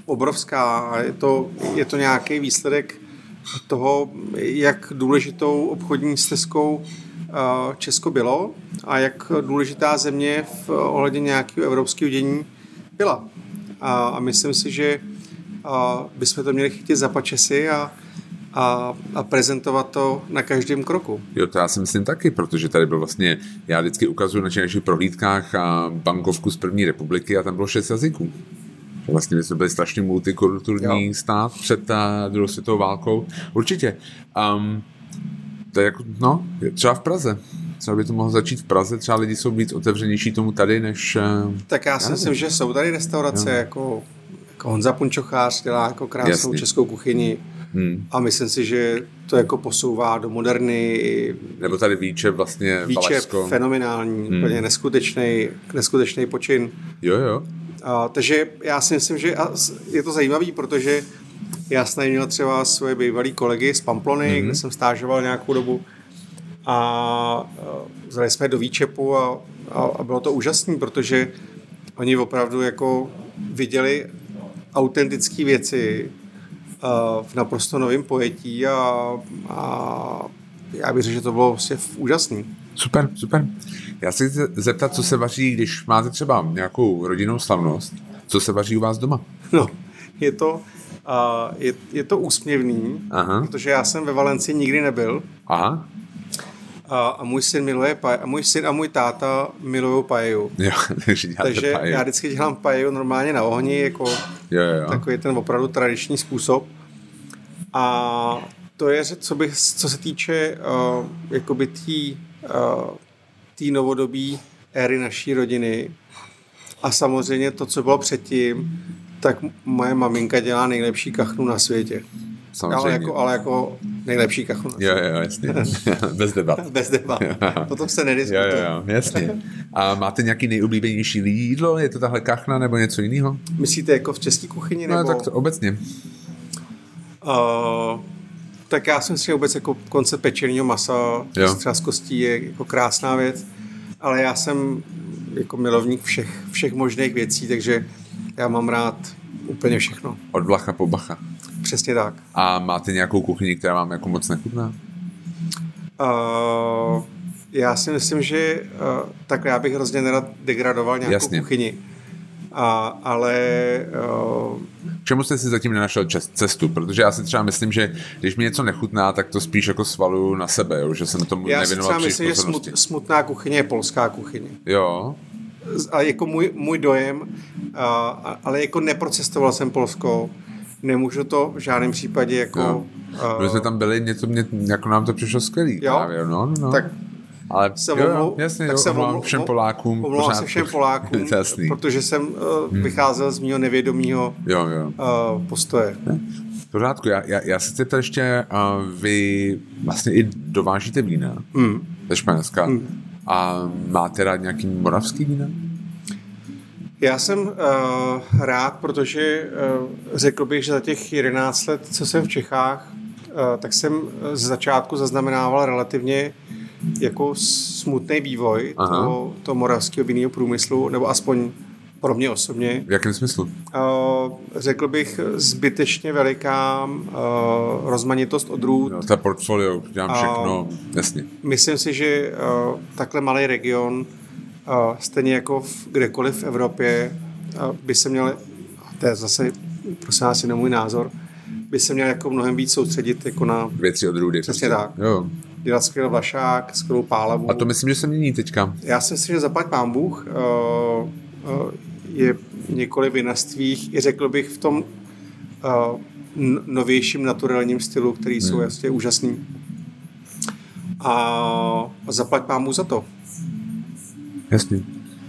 obrovská a je to, je to nějaký výsledek toho, jak důležitou obchodní stezkou Česko bylo a jak důležitá země v ohledě nějakého evropského dění byla. A, a myslím si, že bychom to měli chytit za pačesy a, a, a prezentovat to na každém kroku. Jo, to já si myslím taky, protože tady byl vlastně, já vždycky ukazuju na našich prohlídkách a bankovku z první republiky a tam bylo šest jazyků. Vlastně my jsme byli strašně multikulturní jo. stát před ta druhou světovou válkou. Určitě. Um, to je jako, no, třeba v Praze. Třeba by to mohlo začít v Praze, třeba lidi jsou víc otevřenější tomu tady, než... Tak já si myslím, že jsou tady restaurace, jo. jako, jako Honza Punčochář dělá jako krásnou Jasný. českou kuchyni hmm. a myslím si, že to jako posouvá do moderny. Nebo tady Víče vlastně Víče Valašsko. fenomenální, hmm. úplně neskutečný, neskutečný počin. Jo, jo. A, takže já si myslím, že je to zajímavý, protože já jsem měl třeba svoje bývalé kolegy z Pamplony, hmm. kde jsem stážoval nějakou dobu a vzali jsme do výčepu a, a, a bylo to úžasné, protože oni opravdu jako viděli autentické věci v naprosto novém pojetí a, a já bych řekl, že to bylo vlastně úžasný. Super, super. Já se chci zeptat, co se vaří, když máte třeba nějakou rodinnou slavnost, co se vaří u vás doma? No, je to, uh, je, je to úsměvný, Aha. protože já jsem ve Valencii nikdy nebyl. Aha a, a můj syn miluje paj, a můj syn a můj táta milují pajeju. Jo, takže, takže pajeju. já vždycky dělám pajeju normálně na ohni, jako jo, jo. takový ten opravdu tradiční způsob. A to je, co, bych, co se týče uh, jakoby tý, uh, tý novodobí éry naší rodiny a samozřejmě to, co bylo předtím, tak moje maminka dělá nejlepší kachnu na světě. Samozřejmě. Ale jako, ale jako nejlepší kachnu. Jo, jo, jasně. Bez debat. Bez debat. Potom se nediskutuje. Jo, jo, jo, jasně. A máte nějaký nejoblíbenější jídlo? Je to tahle kachna nebo něco jiného? Myslíte jako v české kuchyni? No, nebo... tak to obecně. Uh, tak já jsem si vůbec jako koncept pečeného masa, jo. třeba z kostí je jako krásná věc, ale já jsem jako milovník všech, všech možných věcí, takže já mám rád úplně všechno. Od blacha po bacha. Přesně tak. A máte nějakou kuchyni, která vám jako moc nechutná? Uh, já si myslím, že uh, tak já bych hrozně nerad degradoval nějakou Jasně. kuchyni. A, ale... Uh, Čemu jste si zatím nenašel cestu? Protože já si třeba myslím, že když mi něco nechutná, tak to spíš jako svaluju na sebe, jo? že jsem tomu já nevěnoval Já si myslím, že smut, smutná kuchyně je polská kuchyně. Jo. A jako můj, můj dojem, uh, ale jako neprocestoval jsem Polsko, nemůžu to v žádném případě jako... No. Uh, My jsme tam byli, něco mě, jako nám to přišlo skvělý. Jo? Právě, no, no. no. Tak ale se jo, jo, jasně, tak jo, se omlou, všem Polákům. Omlouvám se všem Polákům, protože jsem uh, hmm. vycházel z mého nevědomého jo, jo. Uh, postoje. V pořádku, já, já, já se chci ještě, uh, vy vlastně i dovážíte vína mm. ze Španělska mm. a máte rád nějaký moravský vína? Já jsem uh, rád, protože uh, řekl bych, že za těch 11 let, co jsem v Čechách, uh, tak jsem z začátku zaznamenával relativně jako smutný vývoj toho, toho moravského vinného průmyslu, nebo aspoň pro mě osobně. V jakém smyslu? Uh, řekl bych zbytečně veliká uh, rozmanitost odrůd. No, to portfolio, dělám všechno, uh, jasně. Myslím si, že uh, takhle malý region, uh, stejně jako v, kdekoliv v Evropě, uh, by se měl, to je zase, prosím vás, jenom můj názor, by se měl jako mnohem víc soustředit jako na... Věci odrůdy. Přesně prostě. tak. Jo. Dělat skvělý vlašák, skvělou pálavu. A to myslím, že se mění teďka. Já si myslím, že zaplať pán Bůh uh, uh, je několik vinařstvích, i řekl bych v tom uh, novějším naturálním stylu, který hmm. jsou jasně úžasný. A zaplať pámu za to. Jasně.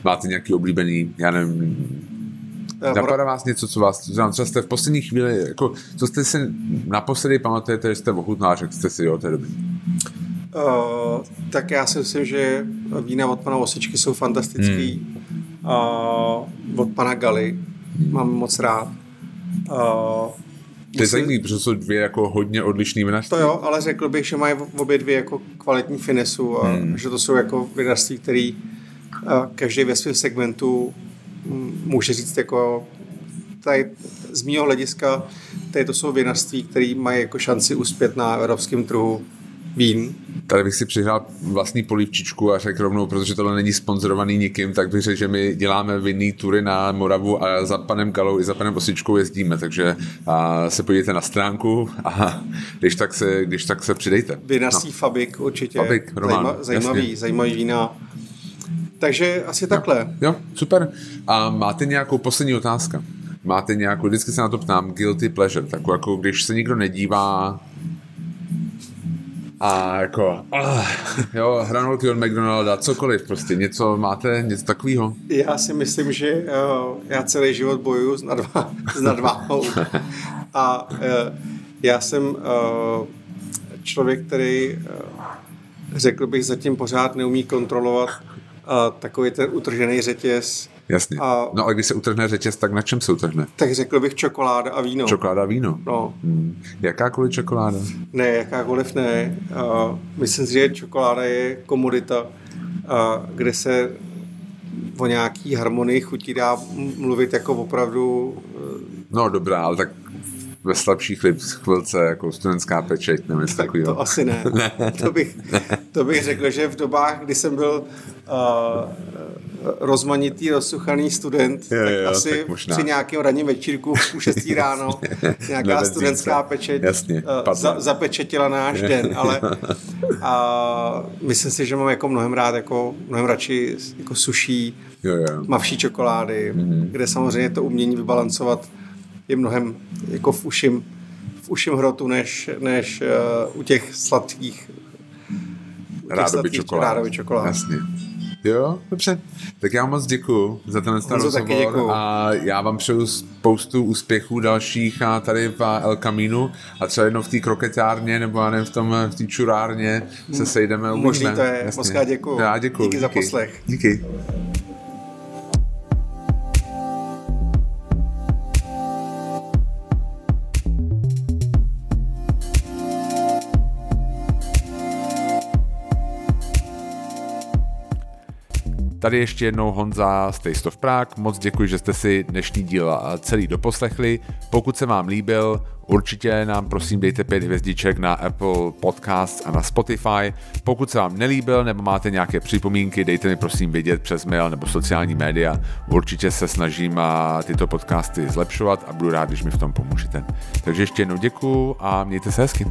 Máte nějaký oblíbený, já nevím, Napadá vás něco, co vás, co jste v poslední chvíli, jako, co jste si naposledy pamatujete, že jste ochutnal, řekl jste si, jo, to je dobrý. Uh, tak já si myslím, že vína od pana Osičky jsou fantastický. Hmm uh, od pana Gali. Mám moc rád. Uh, to je zajímavé, protože jsou dvě jako hodně odlišné vinařství. To jo, ale řekl bych, že mají obě dvě jako kvalitní finesu a hmm. že to jsou jako vinařství, který každý ve svém segmentu může říct jako tady z mého hlediska tady to jsou vinařství, které mají jako šanci uspět na evropském trhu vín. Tady bych si přihrál vlastní polivčičku a řekl rovnou, protože tohle není sponzorovaný nikým, tak bych řekl, že my děláme vinný tury na Moravu a za panem Galou i za panem Osičkou jezdíme, takže a se podívejte na stránku a když tak se, když tak se přidejte. Vinařství no. Fabik určitě. Fabik, Roman, Zajíma, zajímavý, jasně. zajímavý vína. Takže asi takhle. Jo, jo, super. A máte nějakou poslední otázku? Máte nějakou, vždycky se na to ptám, guilty pleasure, takovou jako když se nikdo nedívá a jako, uh, jo, hranolky od McDonalda, cokoliv prostě, něco máte, něco takového? Já si myslím, že uh, já celý život bojuju s, nadvá, s nadváhou a uh, já jsem uh, člověk, který uh, řekl bych zatím pořád neumí kontrolovat uh, takový ten utržený řetěz Jasně. A, no a když se utrhne řetěz, tak na čem se utrhne? Tak řekl bych čokoláda a víno. Čokoláda a víno? No. Hmm. Jakákoliv čokoláda? Ne, jakákoliv ne. Uh, myslím si, že čokoláda je komodita, uh, kde se o nějaký harmonii chutí dá mluvit jako opravdu... Uh, no dobrá, ale tak ve slabší chvilce jako studentská pečeť, nevím, tak takový. To asi ne. ne. To, bych, to bych řekl, že v dobách, kdy jsem byl uh, rozmanitý, rozsuchaný student, jo, tak jo, asi tak možná. při nějakém ranním večírku v 6 ráno nějaká studentská pečeť Jasně, uh, za, zapečetila náš den, ale a myslím si, že mám jako mnohem rád, jako mnohem radši jako suší, jo, jo. mavší čokolády, mm-hmm. kde samozřejmě to umění vybalancovat je mnohem jako v uším, v uším hrotu, než, než uh, u těch sladkých rádoby čokolád. Rádoby čokolád. Jasně. Jo, dobře. Tak já moc děkuji za ten rozhovor a já vám přeju spoustu úspěchů dalších a tady v El Caminu a třeba jednou v té kroketárně nebo já nevím, v tom v té čurárně se sejdeme. Možný to je. Moc děkuji. Já děkuji. Díky, díky za poslech. Díky. Tady ještě jednou Honza z Taste of Prague. Moc děkuji, že jste si dnešní díl celý doposlechli. Pokud se vám líbil, určitě nám prosím dejte pět hvězdiček na Apple Podcasts a na Spotify. Pokud se vám nelíbil nebo máte nějaké připomínky, dejte mi prosím vědět přes mail nebo sociální média. Určitě se snažím tyto podcasty zlepšovat a budu rád, když mi v tom pomůžete. Takže ještě jednou děkuji a mějte se hezky.